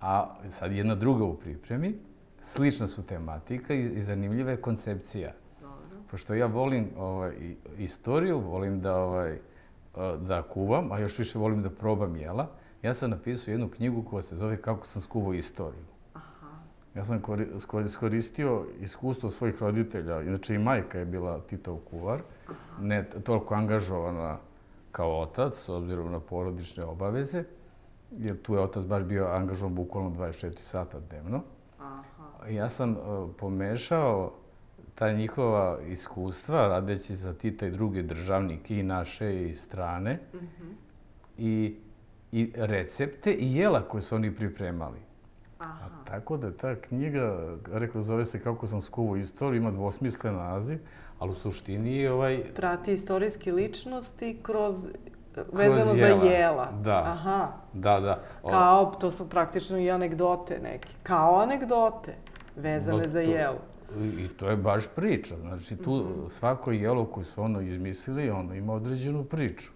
B: a sad jedna druga u pripremi. Slična su tematika i, i zanimljiva je koncepcija. Dobro. Pošto ja volim ovaj, istoriju, volim da ovaj, da kuvam, a još više volim da probam jela. Ja sam napisao jednu knjigu koja se zove Kako sam skuvao istoriju. Ja sam iskoristio iskustvo svojih roditelja, inače i majka je bila Titov kuvar, ne toliko angažovana kao otac, s obzirom na porodične obaveze, jer tu je otac baš bio angažovan bukvalno 24 sata dnevno. Ja sam pomešao ta njihova iskustva, radeći za Tita i druge državnike i naše i strane, i, i recepte i jela koje su oni pripremali. Aha. A tako da ta knjiga, rekao, zove se Kako sam skuvo istoriju, ima dvosmislen naziv, ali u suštini je ovaj...
A: Prati istorijske ličnosti kroz vezano za jela.
B: Da. Aha. Da, da.
A: Kao, to su praktično i anegdote neke. Kao anegdote vezane za jelo.
B: I to je baš priča. Znači, tu mhm. svako jelo koje su ono izmislili, ono ima određenu priču.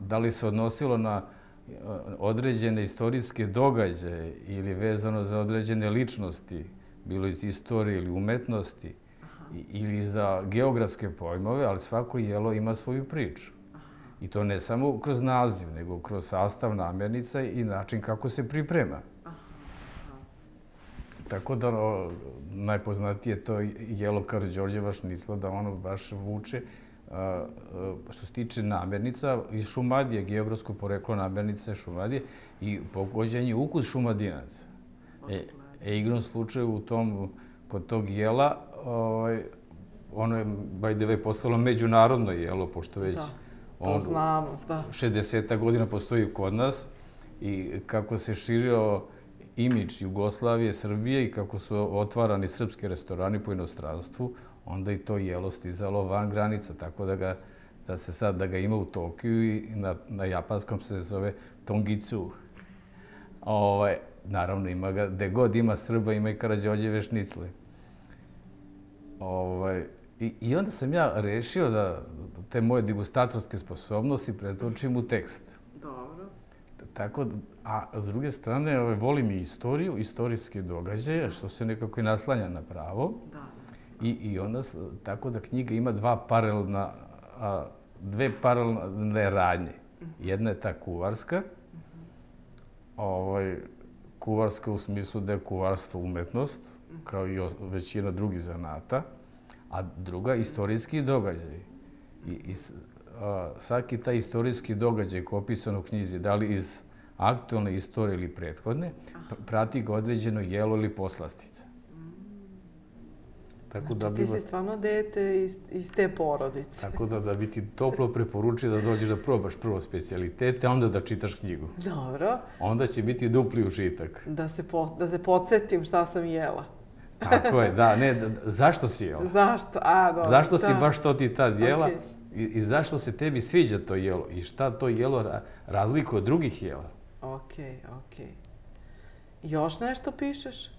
B: Da li se odnosilo na e, određene istorijske događaje ili vezano za određene ličnosti, bilo iz istorije ili umetnosti, ili za geografske pojmove, ali svako jelo ima svoju priču. I to ne samo kroz naziv, nego kroz sastav namirnica i način kako se priprema. Tako da najpoznatije to jelo Karadžorđeva šnicla, da ono baš vuče. Što se tiče namirnica, iz Šumadije, geografsko poreklo namirnice Šumadije i pogođenje ukus šumadinaca. E, e igrom slučaju u tom, kod tog jela, ovaj, ono je, by the way, postalo međunarodno jelo, pošto već...
A: To znamo, da.
B: 60 godina postoji kod nas i kako se širio imidž Jugoslavije, Srbije i kako su otvarani srpski restorani po inostranstvu, onda i to jelo stizalo van granica, tako da ga da se sad da ga ima u Tokiju i na, na japanskom se zove Tongicu. Ovaj, naravno, ima ga, gde god ima Srba, ima i Karadžođeve šnicle. Ovaj, i, I onda sam ja rešio da te moje degustatorske sposobnosti pretočim u tekst. Tako, a s druge strane, volim i istoriju, istorijske događaje, što se nekako i naslanja na pravo. Da. I, I onda, tako da knjiga ima dva paralelna, a, dve paralelne radnje. Mhm. Jedna je ta kuvarska, ovaj, kuvarska u smislu da je kuvarstvo umetnost, kao i većina drugih zanata, a druga istorijski događaj. I, i a, svaki taj istorijski događaj koji je opisan u knjizi, da li iz aktualne istorije ili prethodne, prati ga određeno jelo ili poslastica.
A: Tako znači, da bi... ti si stvarno dete iz, iz te porodice.
B: Tako da, da bi ti toplo preporučio da dođeš da probaš prvo specialitete, a onda da čitaš knjigu.
A: Dobro.
B: Onda će biti dupli užitak.
A: Da se, po, da se podsjetim šta sam jela.
B: Tako je, da. Ne, da, zašto si jela?
A: Zašto? A, dobro.
B: Zašto si baš to ti tad jela? Okay. I, I zašto se tebi sviđa to jelo? I šta to jelo ra, razlikuje od drugih jela?
A: Okej, okay, okej. Okay. Još nešto pišeš?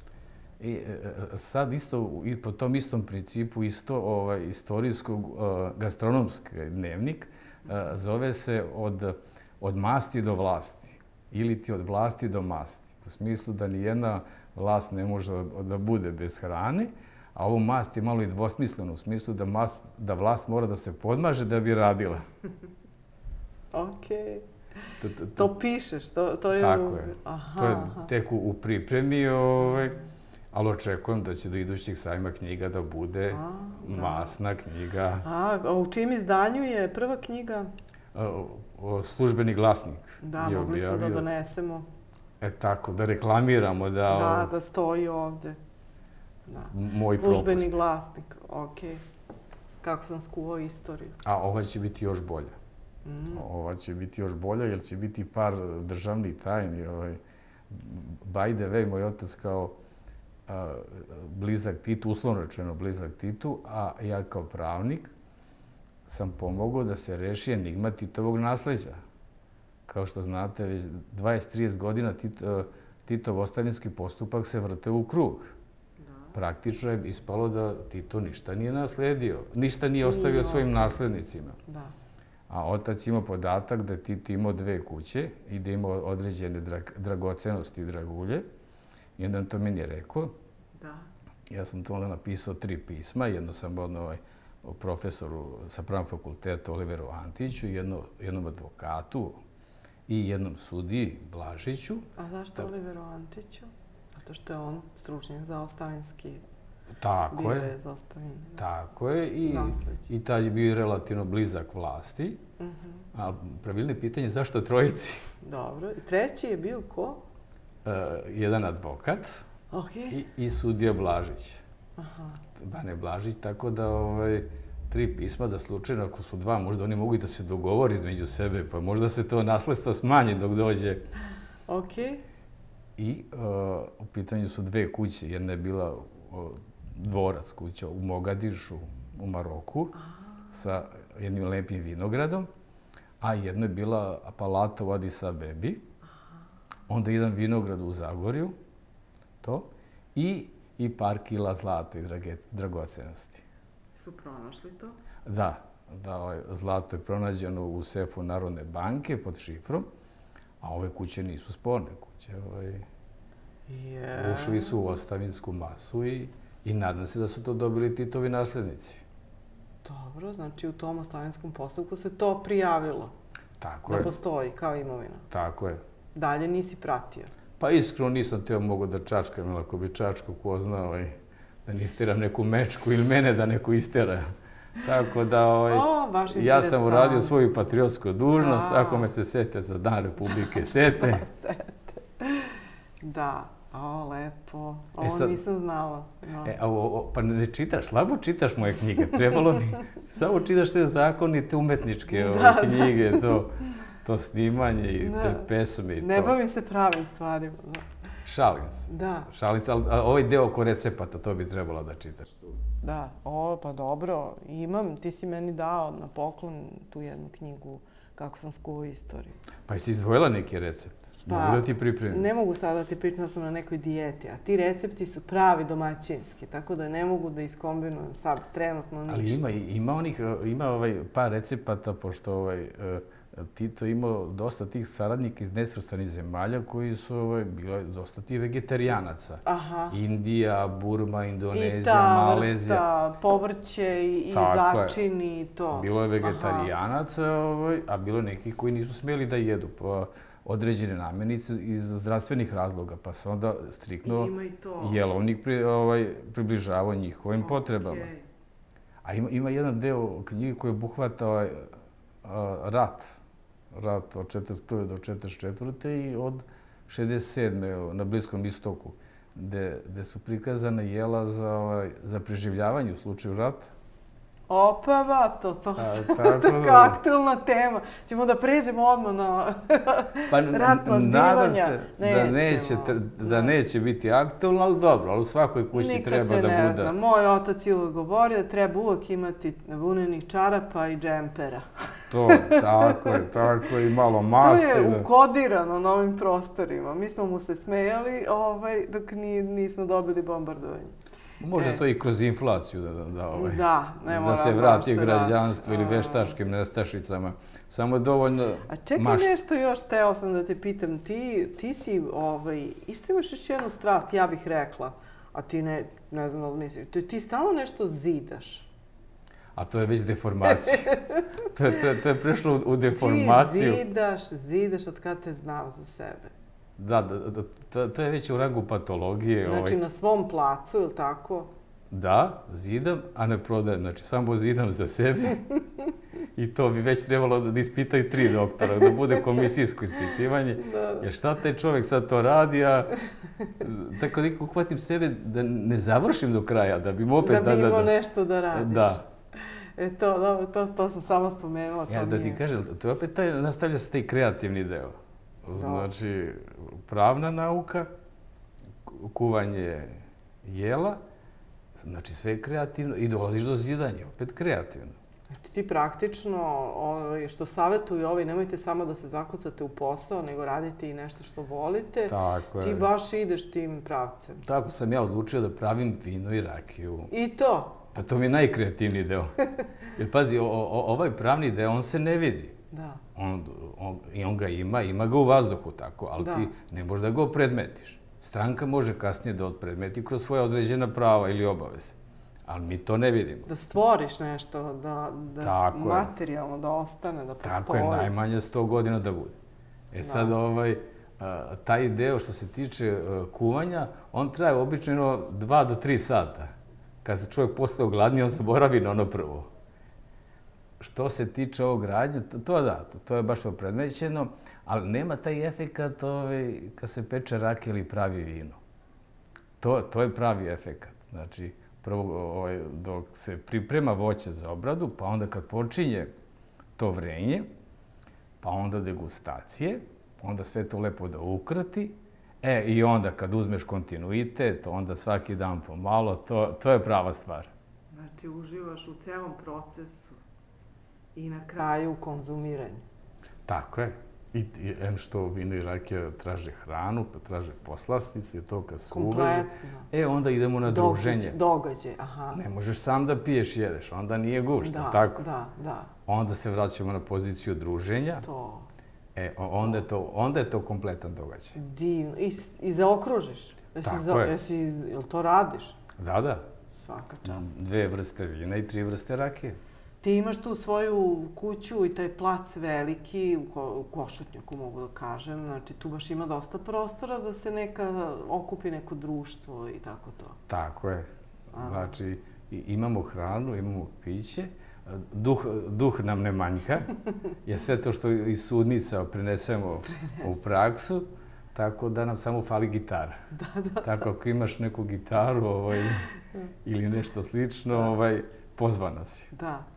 B: I, e, e, sad isto, i po tom istom principu, isto ovaj, istorijskog uh, gastronomski dnevnik, uh, zove se od, od masti do vlasti. Ili ti od vlasti do masti. U smislu da ni jedna vlast ne može da bude bez hrane, a ovo mast je malo i dvosmisleno, u smislu da, mast, da vlast mora da se podmaže da bi radila. [LAUGHS]
A: Okej. To pišeš, to, to je...
B: Tako je. Aha, to je tek u, pripremi, ovaj, ali očekujem da će do idućih sajma knjiga da bude a, masna knjiga.
A: A, a u čim izdanju je prva knjiga?
B: o, službeni glasnik.
A: Da, mogli smo da donesemo.
B: E tako, da reklamiramo da...
A: Da, da stoji ovde. Da.
B: Moj
A: Službeni propust. glasnik, okej. Okay. Kako sam skuvao istoriju.
B: A ova će biti još bolja. Mm. Ova će biti još bolja, jer će biti par državnih tajni. Ovaj. By the way, moj otac kao a, blizak Titu, uslovno rečeno blizak Titu, a ja kao pravnik sam pomogao da se reši enigma Titovog nasleđa kao što znate, već 20-30 godina Tito, Titov ostavinski postupak se vrte u krug. Praktično je ispalo da Tito ništa nije nasledio, ništa nije ostavio svojim naslednicima. Da. A otac ima podatak da Tito imao dve kuće i da imao određene dragocenosti i dragulje. I onda to meni je rekao. Da. Ja sam to onda napisao tri pisma. Jedno sam odno ovaj, profesoru sa pravom fakulteta Oliveru Antiću, jedno, jednom advokatu, i jednom sudiji, Blažiću.
A: A zašto Oliveru Antiću? Zato što je on stručnjak za ostavinski
B: Tako
A: je. za ostavine.
B: Tako je. I, I tad je bio relativno blizak vlasti. Uh mhm. -huh. Pravilno je pitanje zašto trojici?
A: Dobro. I treći je bio ko?
B: Uh, jedan advokat
A: okay.
B: i, i sudija Blažić. Aha. Bane Blažić, tako da ovaj, tri pisma da slučajno, ako su dva, možda oni mogu i da se dogovori između sebe, pa možda se to nasledstvo smanji dok dođe.
A: Ok.
B: I u pitanju su dve kuće. Jedna je bila dvorac kuća u Mogadišu, u Maroku, sa jednim lepim vinogradom, a jedna je bila palata u Addis Abebi, onda jedan vinograd u Zagorju, to, i, i par kila zlata i dragocenosti.
A: Su pronašli to?
B: Da, da ovaj, zlato je pronađeno u sefu Narodne banke pod šifrom, a ove kuće nisu sporne kuće. Ovaj,
A: yeah.
B: Ušli su u ostavinsku masu i, i nadam se da su to dobili Titovi naslednici.
A: Dobro, znači u tom ostavinskom postupku se to prijavilo.
B: Tako
A: da
B: je.
A: Da postoji kao imovina.
B: Tako je.
A: Dalje nisi pratio.
B: Pa iskreno nisam teo mogo da čačkam, ili ako bi čačku ko znao, ovaj, da ne isteram neku mečku ili mene da neko istera. Tako da, ovaj,
A: o,
B: ja sam uradio svoju patriotsku dužnost, da. ako me se sete za Dan Republike, sete.
A: da, [LAUGHS] sete. Da, o, lepo. Ovo e sad, nisam znala.
B: No. E, o, o, pa ne čitaš, slabo čitaš moje knjige. Trebalo mi, [LAUGHS] samo čitaš te zakonite umetničke ove, da, knjige, da. to to snimanje i da. te pesme i
A: ne to. Ne bavim se pravim stvarima. Da.
B: Šalim se.
A: Da.
B: Šalim se, ali ovaj deo oko recepata, to bi trebalo da čitaš.
A: Da, o, pa dobro, imam, ti si meni dao na poklon tu jednu knjigu kako sam skuvao istoriju.
B: Pa jesi izdvojila neki recept? Pa, mogu da ti pripremim?
A: Ne mogu sada da ti pripremim, da sam na nekoj dijeti, a ti recepti su pravi domaćinski, tako da ne mogu da iskombinujem sad trenutno ništa.
B: Ali ima, ima onih, ima ovaj par recepata, pošto ovaj, uh, Tito imao dosta tih saradnika iz nesvrstanih zemalja koji su ovaj, bile dosta ti vegetarijanaca.
A: Aha.
B: Indija, Burma, Indonezija, I ta Malezija.
A: vrsta povrće i, i začini i to.
B: Bilo je vegetarijanaca, ovaj, a bilo je nekih koji nisu smeli da jedu pa određene namenice iz zdravstvenih razloga, pa se onda striktno jelovnik pri, ovaj, približavao njihovim okay. potrebama. A ima, ima jedan deo knjige koji obuhvata ovaj, rat rat od 41. do 44. i od 67. na Bliskom istoku, gde, gde su prikazane jela za, ovaj, za preživljavanje u slučaju rata.
A: Opa, ba, to, to, A, tako, [LAUGHS] tako aktualna tema. Ćemo da pređemo odmah na [LAUGHS] pa, ratna zbivanja.
B: Nadam se da neće, da neće biti aktualno, ali dobro, ali u svakoj kući
A: Nikad
B: treba da bude.
A: Nikad se ne zna. Moj otac je uvek govorio da treba uvek imati vunenih čarapa i džempera. [LAUGHS]
B: to, tako je, tako je, i malo maske.
A: To je ukodirano na ovim prostorima. Mi smo mu se smejali ovaj, dok nismo dobili bombardovanje.
B: Može e. to i kroz inflaciju da, da, ovaj,
A: da,
B: ne da se vrati građanstvo ili veštačkim nestašicama. Samo je dovoljno
A: A čekaj mašt... nešto još, teo sam da te pitam. Ti, ti si, ovaj, isto imaš još jednu strast, ja bih rekla, a ti ne, ne znam da li misliš, ti, ti stalno nešto zidaš.
B: A to je već deformacija. [LAUGHS] to, je, to, je, to je prešlo u deformaciju.
A: Ti zidaš, zidaš od kada te znam za sebe.
B: Da, da, da to, to je već u rangu patologije.
A: Znači ovaj. na svom placu, ili tako?
B: Da, zidam, a ne prodajem. Znači, samo zidam za sebe. I to bi već trebalo da ispitaju tri doktora, da bude komisijsko ispitivanje. [LAUGHS] Da. Jer šta taj čovjek sad to radi, a tako da uhvatim sebe da ne završim do kraja, da bi opet...
A: Da bi imao nešto da radiš. Da. E to, dobro, to, to sam samo spomenula.
B: Ja, da ti kažem, to opet taj, nastavlja se taj kreativni deo. Znači, pravna nauka, kuvanje jela, znači sve je kreativno i dolaziš do zidanja, opet kreativno.
A: Znači ti praktično, što savjetuju ovi, nemojte samo da se zakucate u posao, nego radite i nešto što volite.
B: Tako
A: ti baš ideš tim pravcem.
B: Tako sam ja odlučio da pravim vino i rakiju.
A: I to?
B: Pa to mi je najkreativniji deo. [LAUGHS] Jer pazi, ovaj pravni deo, on se ne vidi.
A: Da.
B: On, on, I on ga ima, ima ga u vazduhu tako, ali da. ti ne možeš da ga opredmetiš. Stranka može kasnije da odpredmeti kroz svoje određena prava ili obaveze. Ali mi to ne vidimo.
A: Da stvoriš nešto, da, da tako materijalno je. da ostane, da postoji.
B: Tako je, najmanje 100 godina da bude. E sad, da. ovaj, taj deo što se tiče kuvanja, on traje obično 2 do 3 sata. Kad se čovjek postao ogladni, on se boravi na ono prvo što se tiče ovog radnja, to, to da, to, to je baš opredmećeno, ali nema taj efekat ovaj, kad se peče rak ili pravi vino. To, to je pravi efekat. Znači, prvo ovaj, dok se priprema voće za obradu, pa onda kad počinje to vrenje, pa onda degustacije, onda sve to lepo da ukrati, E, i onda kad uzmeš kontinuitet, onda svaki dan pomalo, to, to je prava stvar.
A: Znači, uživaš u celom procesu i na kraju u konzumiranju.
B: Tako je. I, i em što vino i rakija traže hranu, pa traže poslastice, to kad se uveže. E, onda idemo na druženje.
A: Događaj, aha.
B: Ne možeš sam da piješ, jedeš, onda nije gušta, da, tako?
A: Da, da.
B: Onda se vraćamo na poziciju druženja.
A: To.
B: E, onda, Je to, onda je to kompletan događaj.
A: Divno. I, i zaokružiš. Jesi
B: tako
A: za,
B: je.
A: Jesi, jel to radiš?
B: Da, da.
A: Svaka čast.
B: Dve vrste vina i tri vrste rakije.
A: Ti imaš tu svoju kuću i taj plac veliki, u, ko, u Košutnjaku mogu da kažem. Znači, tu baš ima dosta prostora da se neka okupi neko društvo i tako to.
B: Tako je. Aha. Znači, imamo hranu, imamo piće, duh, duh nam ne manjka, [LAUGHS] je sve to što iz sudnica prinesemo Prinese. u praksu, tako da nam samo fali gitara. [LAUGHS]
A: Da, da.
B: Tako ako imaš neku gitaru ovaj, [LAUGHS] ili nešto slično, ovaj, pozvana si.
A: Da.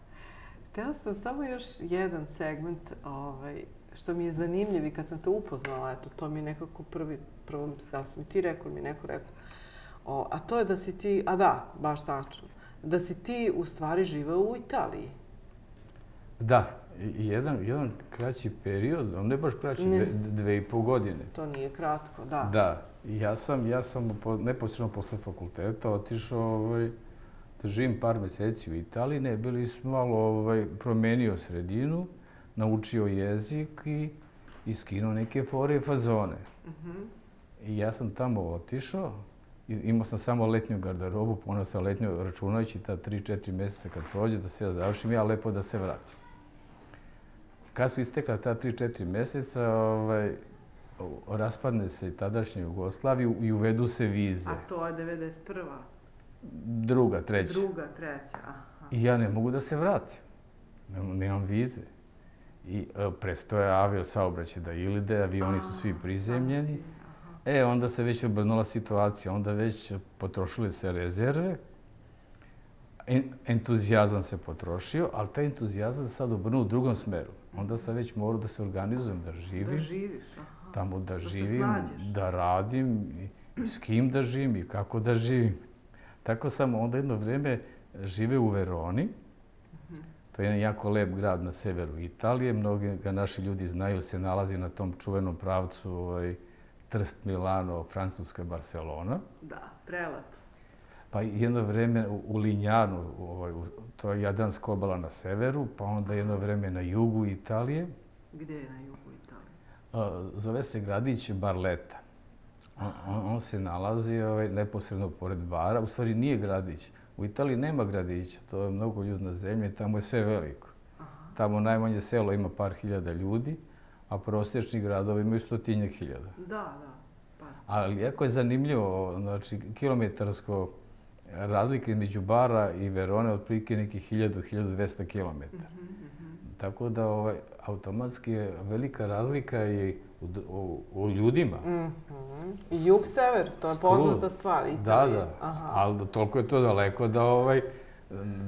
A: Htela sam samo još jedan segment ovaj, što mi je zanimljiv i kad sam te upoznala, eto, to mi je nekako prvi, prvo, da sam ti rekao, mi neko rekao, o, a to je da si ti, a da, baš tačno, da si ti u stvari živeo u Italiji.
B: Da, jedan, jedan kraći period, ne baš kraći, ne. Dve, dve i pol godine.
A: To nije kratko, da.
B: Da, ja sam, ja sam po, neposredno posle fakulteta otišao ovaj, da živim par meseci u Italiji, ne, bili smo malo ovaj, promenio sredinu, naučio jezik i, i skinuo neke fore i fazone. Mm -hmm. I ja sam tamo otišao, imao sam samo letnju garderobu, ponao sam letnju računajući ta 3-4 mjeseca kad prođe da se ja završim, ja lepo da se vratim. Kad su istekla ta 3-4 mjeseca, ovaj, raspadne se tadašnje Jugoslavije i uvedu se vize.
A: A to je 91.
B: Druga, treća.
A: Druga, treća, aha.
B: I ja ne mogu da se vratim. Nemam vize. I e, prestoje avio saobraćaj da ilide, avioni su svi prizemljeni. E, onda se već obrnula situacija, onda već potrošile se rezerve, entuzijazam se potrošio, ali taj entuzijazam se sad obrnuo u drugom smeru. Onda sam već morao da se organizujem, da živim. Da
A: živiš, aha.
B: Tamo da, da živim, da radim, i s kim da živim i kako da živim. Tako sam onda jedno vreme žive u Veroni. To je jedan jako lep grad na severu Italije. Mnogi ga naši ljudi znaju, se nalazi na tom čuvenom pravcu ovaj, Trst, Milano, Francuska, Barcelona.
A: Da, prelep.
B: Pa jedno vreme u Linjanu, ovaj, to je Jadranska obala na severu, pa onda jedno vreme na jugu Italije.
A: Gde je na jugu Italije?
B: Zove se gradić Barleta. On, on se nalazi ovaj, neposredno pored bara. U stvari nije gradić. U Italiji nema gradića. To je mnogo ljudi na zemlji. Tamo je sve veliko. Tamo najmanje selo ima par hiljada ljudi, a prosječni gradovi imaju stotinjak hiljada.
A: Da, da.
B: Ali jako je zanimljivo, znači, kilometarsko razlike među Bara i Verone otprilike nekih 1000-1200 km. Tako da ovaj, automatski je velika razlika i u, u, u ljudima. Mm
A: -hmm. Jug-sever, to je poznata stvar.
B: Italije. Da, da. Aha. Ali toliko je to daleko da ovaj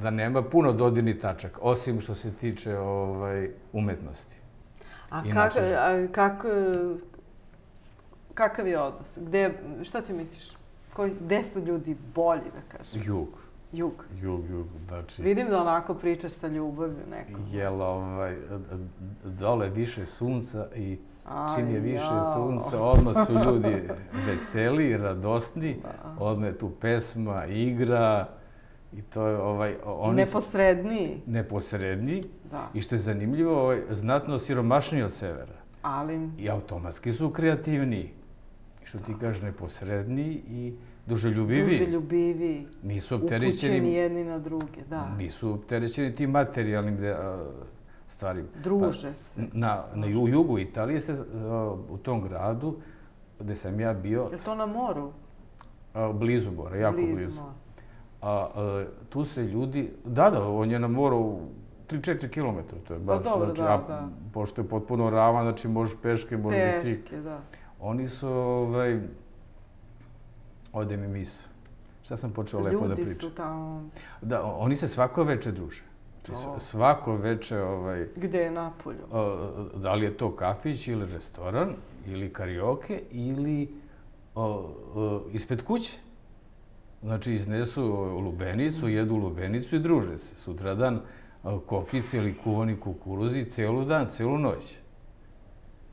B: da nema puno dodirnih tačaka, osim što se tiče ovaj umetnosti.
A: A kako, a kako, kakav je odnos? Gde, šta ti misliš? Koji, gde su ljudi bolji, da kažem?
B: Jug.
A: Jug.
B: Jug, jug, znači...
A: Vidim da onako pričaš sa ljubavlju nekom.
B: Jel, ovaj, dole više sunca i čim je više sunca, odmah su ljudi veseli, radostni, odmah je tu pesma, igra i to je ovaj...
A: Oni neposredniji.
B: Neposredniji. Da. I što je zanimljivo, ovaj, znatno siromašniji od severa.
A: Ali...
B: I automatski su kreativniji. I što ti kažeš, neposredniji i duželjubivi.
A: Duželjubivi.
B: Nisu opterećeni... Upućeni
A: jedni na druge, da.
B: Nisu opterećeni tim materijalnim stvarima.
A: Druže pa, se.
B: Na, na jugu Italije se u tom gradu gde sam ja bio...
A: Je to na moru?
B: blizu mora, jako blizu. blizu. A, a, tu se ljudi... Da, da, on je na moru 3-4 km. To je
A: pa baš, pa dobro,
B: znači,
A: da,
B: a,
A: da.
B: Pošto je potpuno rava, znači možeš peške, možeš bicikl.
A: Peške, da.
B: Oni su, ovaj, ode mi miso. Šta sam počeo lepo da pričam?
A: Ljudi su tamo...
B: Da, oni se svako veče druže. Znači, svako veče... Ovaj,
A: Gde je Napolju?
B: Da li je to kafić ili restoran, ili karioke, ili ispred kuće. Znači, iznesu lubenicu, jedu lubenicu i druže se. Sutradan kokice ili kuvani kukuruzi celu dan, celu noć.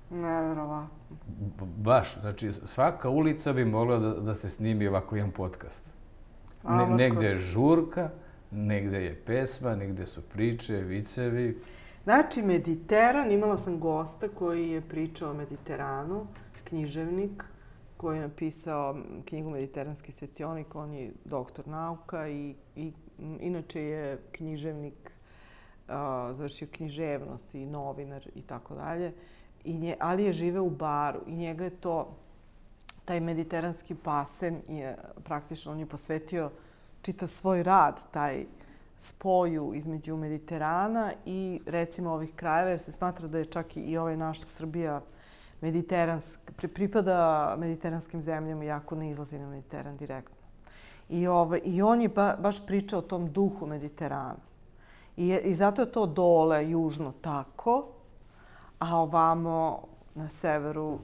A: Neverovatno.
B: Baš, znači svaka ulica bi mogla da, da se snimi ovako jedan podcast. Ne, negde je žurka, negde je pesma, negde su priče, vicevi.
A: Znači, Mediteran, imala sam gosta koji je pričao o Mediteranu, književnik, koji je napisao knjigu Mediteranski svetionik, on je doktor nauka i, i inače je književnik, a, završio književnost i novinar i tako dalje. I nje, ali je žive u baru i njega je to, taj mediteranski pasen je praktično, on je posvetio čita svoj rad, taj spoju između Mediterana i recimo ovih krajeva, jer se smatra da je čak i ovaj naša Srbija mediteransk, pripada mediteranskim zemljama, iako ne izlazi na Mediteran direktno. I, ovaj, i on je ba, baš pričao o tom duhu Mediterana. I, I zato je to dole, južno, tako, a ovamo na severu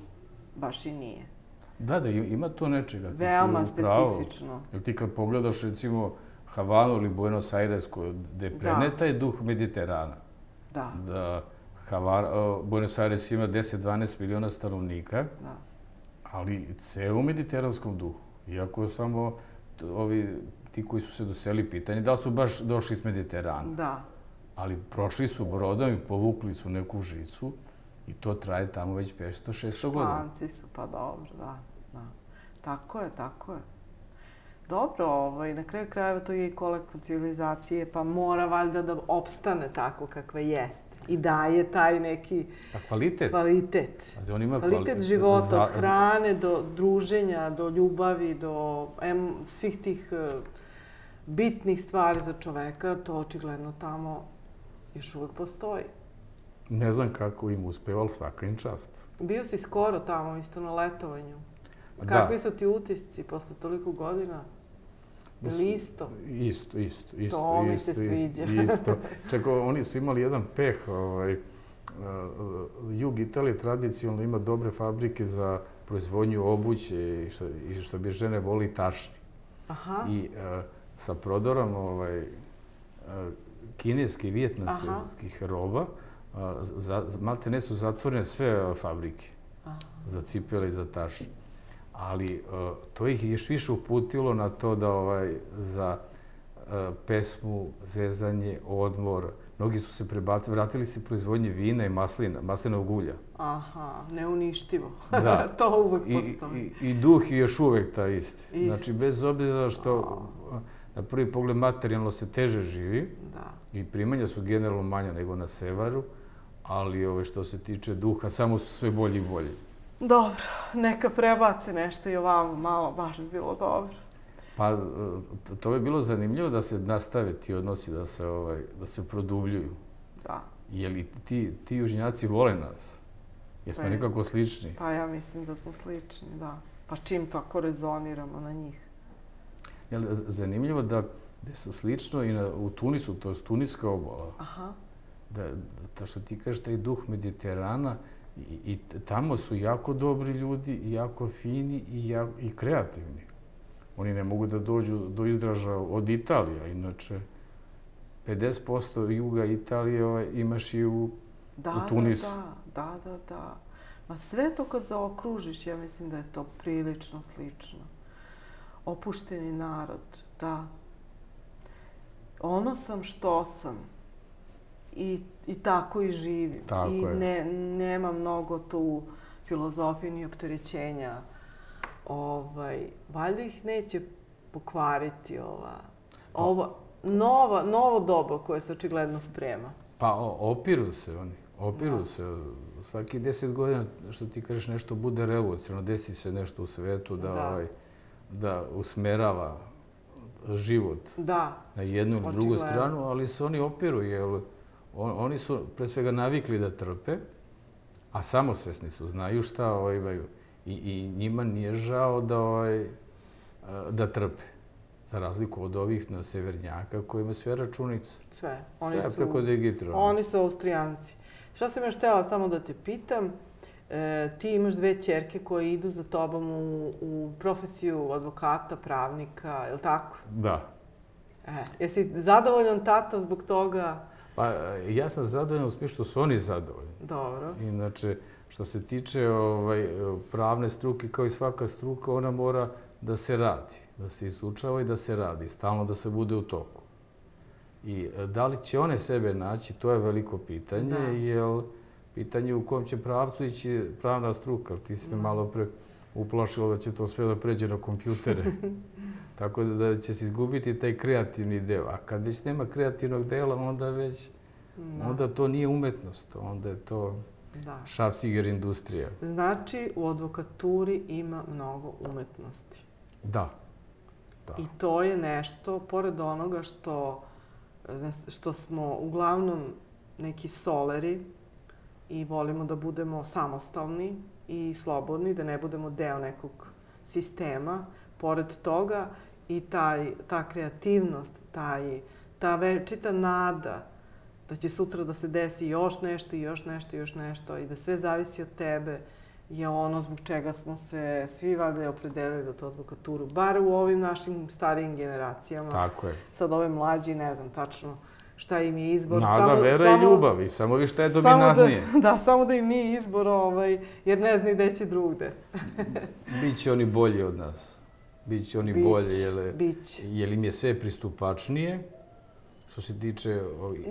A: baš i nije.
B: Da, da, ima to nečega.
A: Veoma specifično.
B: Jer ti kad pogledaš, recimo, Havanu ili Buenos Aires, gde preneta je duh Mediterana.
A: Da.
B: Da Havana, Buenos Aires ima 10-12 miliona stanovnika, da. ali ceo u mediteranskom duhu. Iako samo ovi, ti koji su se doseli pitanje, da su baš došli iz Mediterana.
A: Da.
B: Ali prošli su brodom i povukli su neku žicu i to traje tamo već 500-600 godina.
A: Španci su, pa dobro, da. da. Tako je, tako je. Dobro, ovaj, na kraju krajeva to je i kolektiv civilizacije, pa mora valjda da opstane tako kakve jeste. I daje taj neki
B: pa kvalitet.
A: kvalitet.
B: Znači, on ima
A: kvalitet kvali... života, za... od hrane do druženja, do ljubavi, do em, svih tih uh, bitnih stvari za čoveka, to očigledno tamo još uvijek postoji.
B: Ne znam kako im uspeva, ali svaka im čast.
A: Bio si skoro tamo, isto na letovanju. Kakvi su ti utisci posle toliko godina? Ili isto?
B: Isto, isto, isto.
A: To mi
B: se
A: sviđa. [LAUGHS]
B: Isto. Čekaj, oni su imali jedan peh. Ovaj, uh, jug Italije tradicionalno ima dobre fabrike za proizvodnju obuće i što, i što bi žene voli tašni.
A: Aha.
B: I uh, sa prodorom ovaj, uh, kineske i vijetnamskih roba, uh, za, malte ne su zatvorene sve fabrike Aha. za cipele i za tašni ali to ih još više uputilo na to da ovaj za pesmu, zezanje, odmor, mnogi su se prebacili, vratili se proizvodnje vina i maslina, maslinovog ulja.
A: Aha, neuništivo. Da. [LAUGHS] to uvek postoji.
B: I, i, I duh je još uvek ta isti. isti. Znači, bez obzira što na prvi pogled materijalno se teže živi
A: da.
B: i primanja su generalno manja nego na sevaru, ali ove, što se tiče duha, samo su sve bolji i bolji.
A: Dobro, neka prebaci nešto i ovamo malo, baš bi bilo dobro.
B: Pa, e, to bi bilo zanimljivo da se nastave ti odnosi, da se, ovaj, da se produbljuju.
A: Da.
B: Je li ti, ti južnjaci vole nas? Jesmo pa, nekako slični?
A: Pa ja mislim da smo slični, da. Pa čim tako rezoniramo na njih?
B: Je li zanimljivo da, da se slično i na, u Tunisu, to je Tuniska obola.
A: Aha.
B: Da, da što ti kažeš, taj duh Mediterana, I, I tamo su jako dobri ljudi, jako fini i, jako, i kreativni. Oni ne mogu da dođu do izraža od Italija, inače 50% juga Italije ovaj, imaš i u,
A: da,
B: u Tunisu.
A: Da, da, da, da. Ma sve to kad zaokružiš, ja mislim da je to prilično slično. Opušteni narod, da. Ono sam što sam i, i tako i živim.
B: Tako
A: I
B: je.
A: ne, nema mnogo tu filozofije ni opterećenja. Ovaj, valjda ih neće pokvariti ova, pa- ova nova, novo doba koje se očigledno sprema.
B: Pa opiru se oni. Opiru da. se. Svaki deset godina, što ti kažeš, nešto bude revolucijno, desi se nešto u svetu da, da. Ovaj, da usmerava život
A: da.
B: na jednu ili drugu stranu, ali se oni opiru, jer on, oni su pre svega navikli da trpe, a samosvesni su, znaju šta ovaj, imaju. I, I njima nije žao da, ovaj, da trpe. Za razliku od ovih na severnjaka koji ima sve računice.
A: Sve.
B: Oni sve su, preko digitra.
A: Oni su austrijanci. Šta sam još htjela samo da te pitam? e, ti imaš dve čerke koje idu za tobom u, u profesiju advokata, pravnika, je li tako?
B: Da.
A: E, jesi zadovoljan tata zbog toga?
B: Pa ja sam zadovoljan u smislu što su oni zadovoljni.
A: Dobro.
B: Inače, što se tiče ovaj, pravne struke, kao i svaka struka, ona mora da se radi, da se izučava i da se radi, stalno da se bude u toku. I da li će one sebe naći, to je veliko pitanje, jer pitanje u kom će pravcu ići pravna struka. Ti si me malo pre uplašilo da će to sve da pređe na kompjutere. [LAUGHS] Tako da će se izgubiti taj kreativni deo. A kad već nema kreativnog dela, onda već onda to nije umetnost. Onda je to šafsiger industrija.
A: Znači, u advokaturi ima mnogo umetnosti.
B: Da.
A: I to je nešto, pored onoga što, što smo uglavnom neki soleri i volimo da budemo samostalni i slobodni, da ne budemo deo nekog sistema, pored toga i taj, ta kreativnost, taj, ta večita nada da će sutra da se desi još nešto i još nešto i još nešto i da sve zavisi od tebe je ono zbog čega smo se svi valjda opredelili za tu advokaturu, bar u ovim našim starijim generacijama.
B: Tako je.
A: Sad ove mlađi, ne znam tačno šta im je izbor.
B: Nada, samo, vera samo, i ljubav i samo vi šta je dominantnije.
A: Da, [LAUGHS] da, samo da im nije izbor, ovaj, jer ne zna gde će drugde.
B: Biće oni bolji od nas. Biće oni
A: bić,
B: bolji, jer,
A: bić.
B: jer im je sve pristupačnije. Što se tiče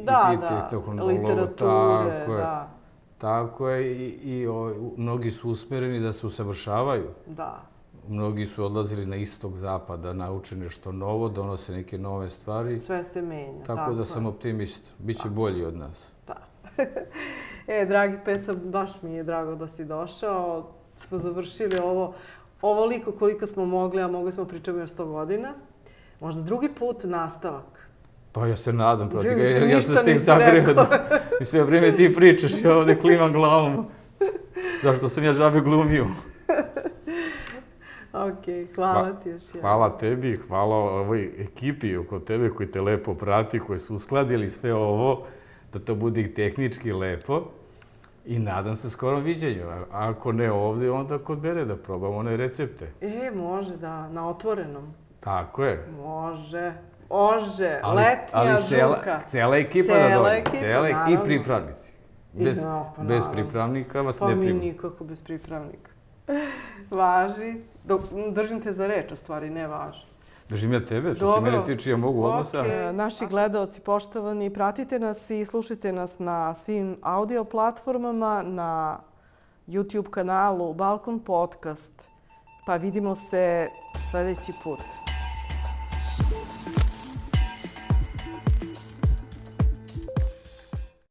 A: da, da, literature, tako da.
B: Tako je i, i o, mnogi su usmereni da se usavršavaju.
A: Da.
B: Mnogi su odlazili na istog zapada, nauče nešto novo, donose neke nove stvari.
A: Sve se menja.
B: Tako, tako da sam optimist. Biće bolji od nas.
A: Da. [LAUGHS] e, dragi Peca, baš mi je drago da si došao. Smo završili ovo ovoliko koliko smo mogli, a mogli smo pričati još 100 godina. Možda drugi put nastavak.
B: Pa ja se nadam, proti ga, ja, ja sam tek zagreo i sve vrijeme ti pričaš i ovdje klimam glavom. Zašto sam ja žabe glumio? [LAUGHS]
A: ok, hvala ti još
B: jedan. Hvala tebi, hvala ovoj ekipi oko tebe koji te lepo prati, koji su uskladili sve ovo, da to bude tehnički lepo. I nadam se skorom viđenju. A ako ne ovdje, onda kod bere da probamo one recepte.
A: E, može da, na otvorenom.
B: Tako je.
A: Može. Ože, ali, letnja ali
B: cela,
A: žuka.
B: Cela ekipa cela da dođe. Ekipa, cela I pripravnici. Bez, I, no, pa bez pripravnika vas
A: pa
B: ne prima.
A: Pa mi nikako bez pripravnika. [LAUGHS] Važi. Dok, držim te za reč, u stvari, ne važi.
B: Držim ja tebe, što Dobro. se mene tiče, ja mogu okay. odnosa.
A: Naši gledalci, poštovani, pratite nas i slušajte nas na svim audio platformama, na YouTube kanalu Balkon Podcast. Pa vidimo se sljedeći put.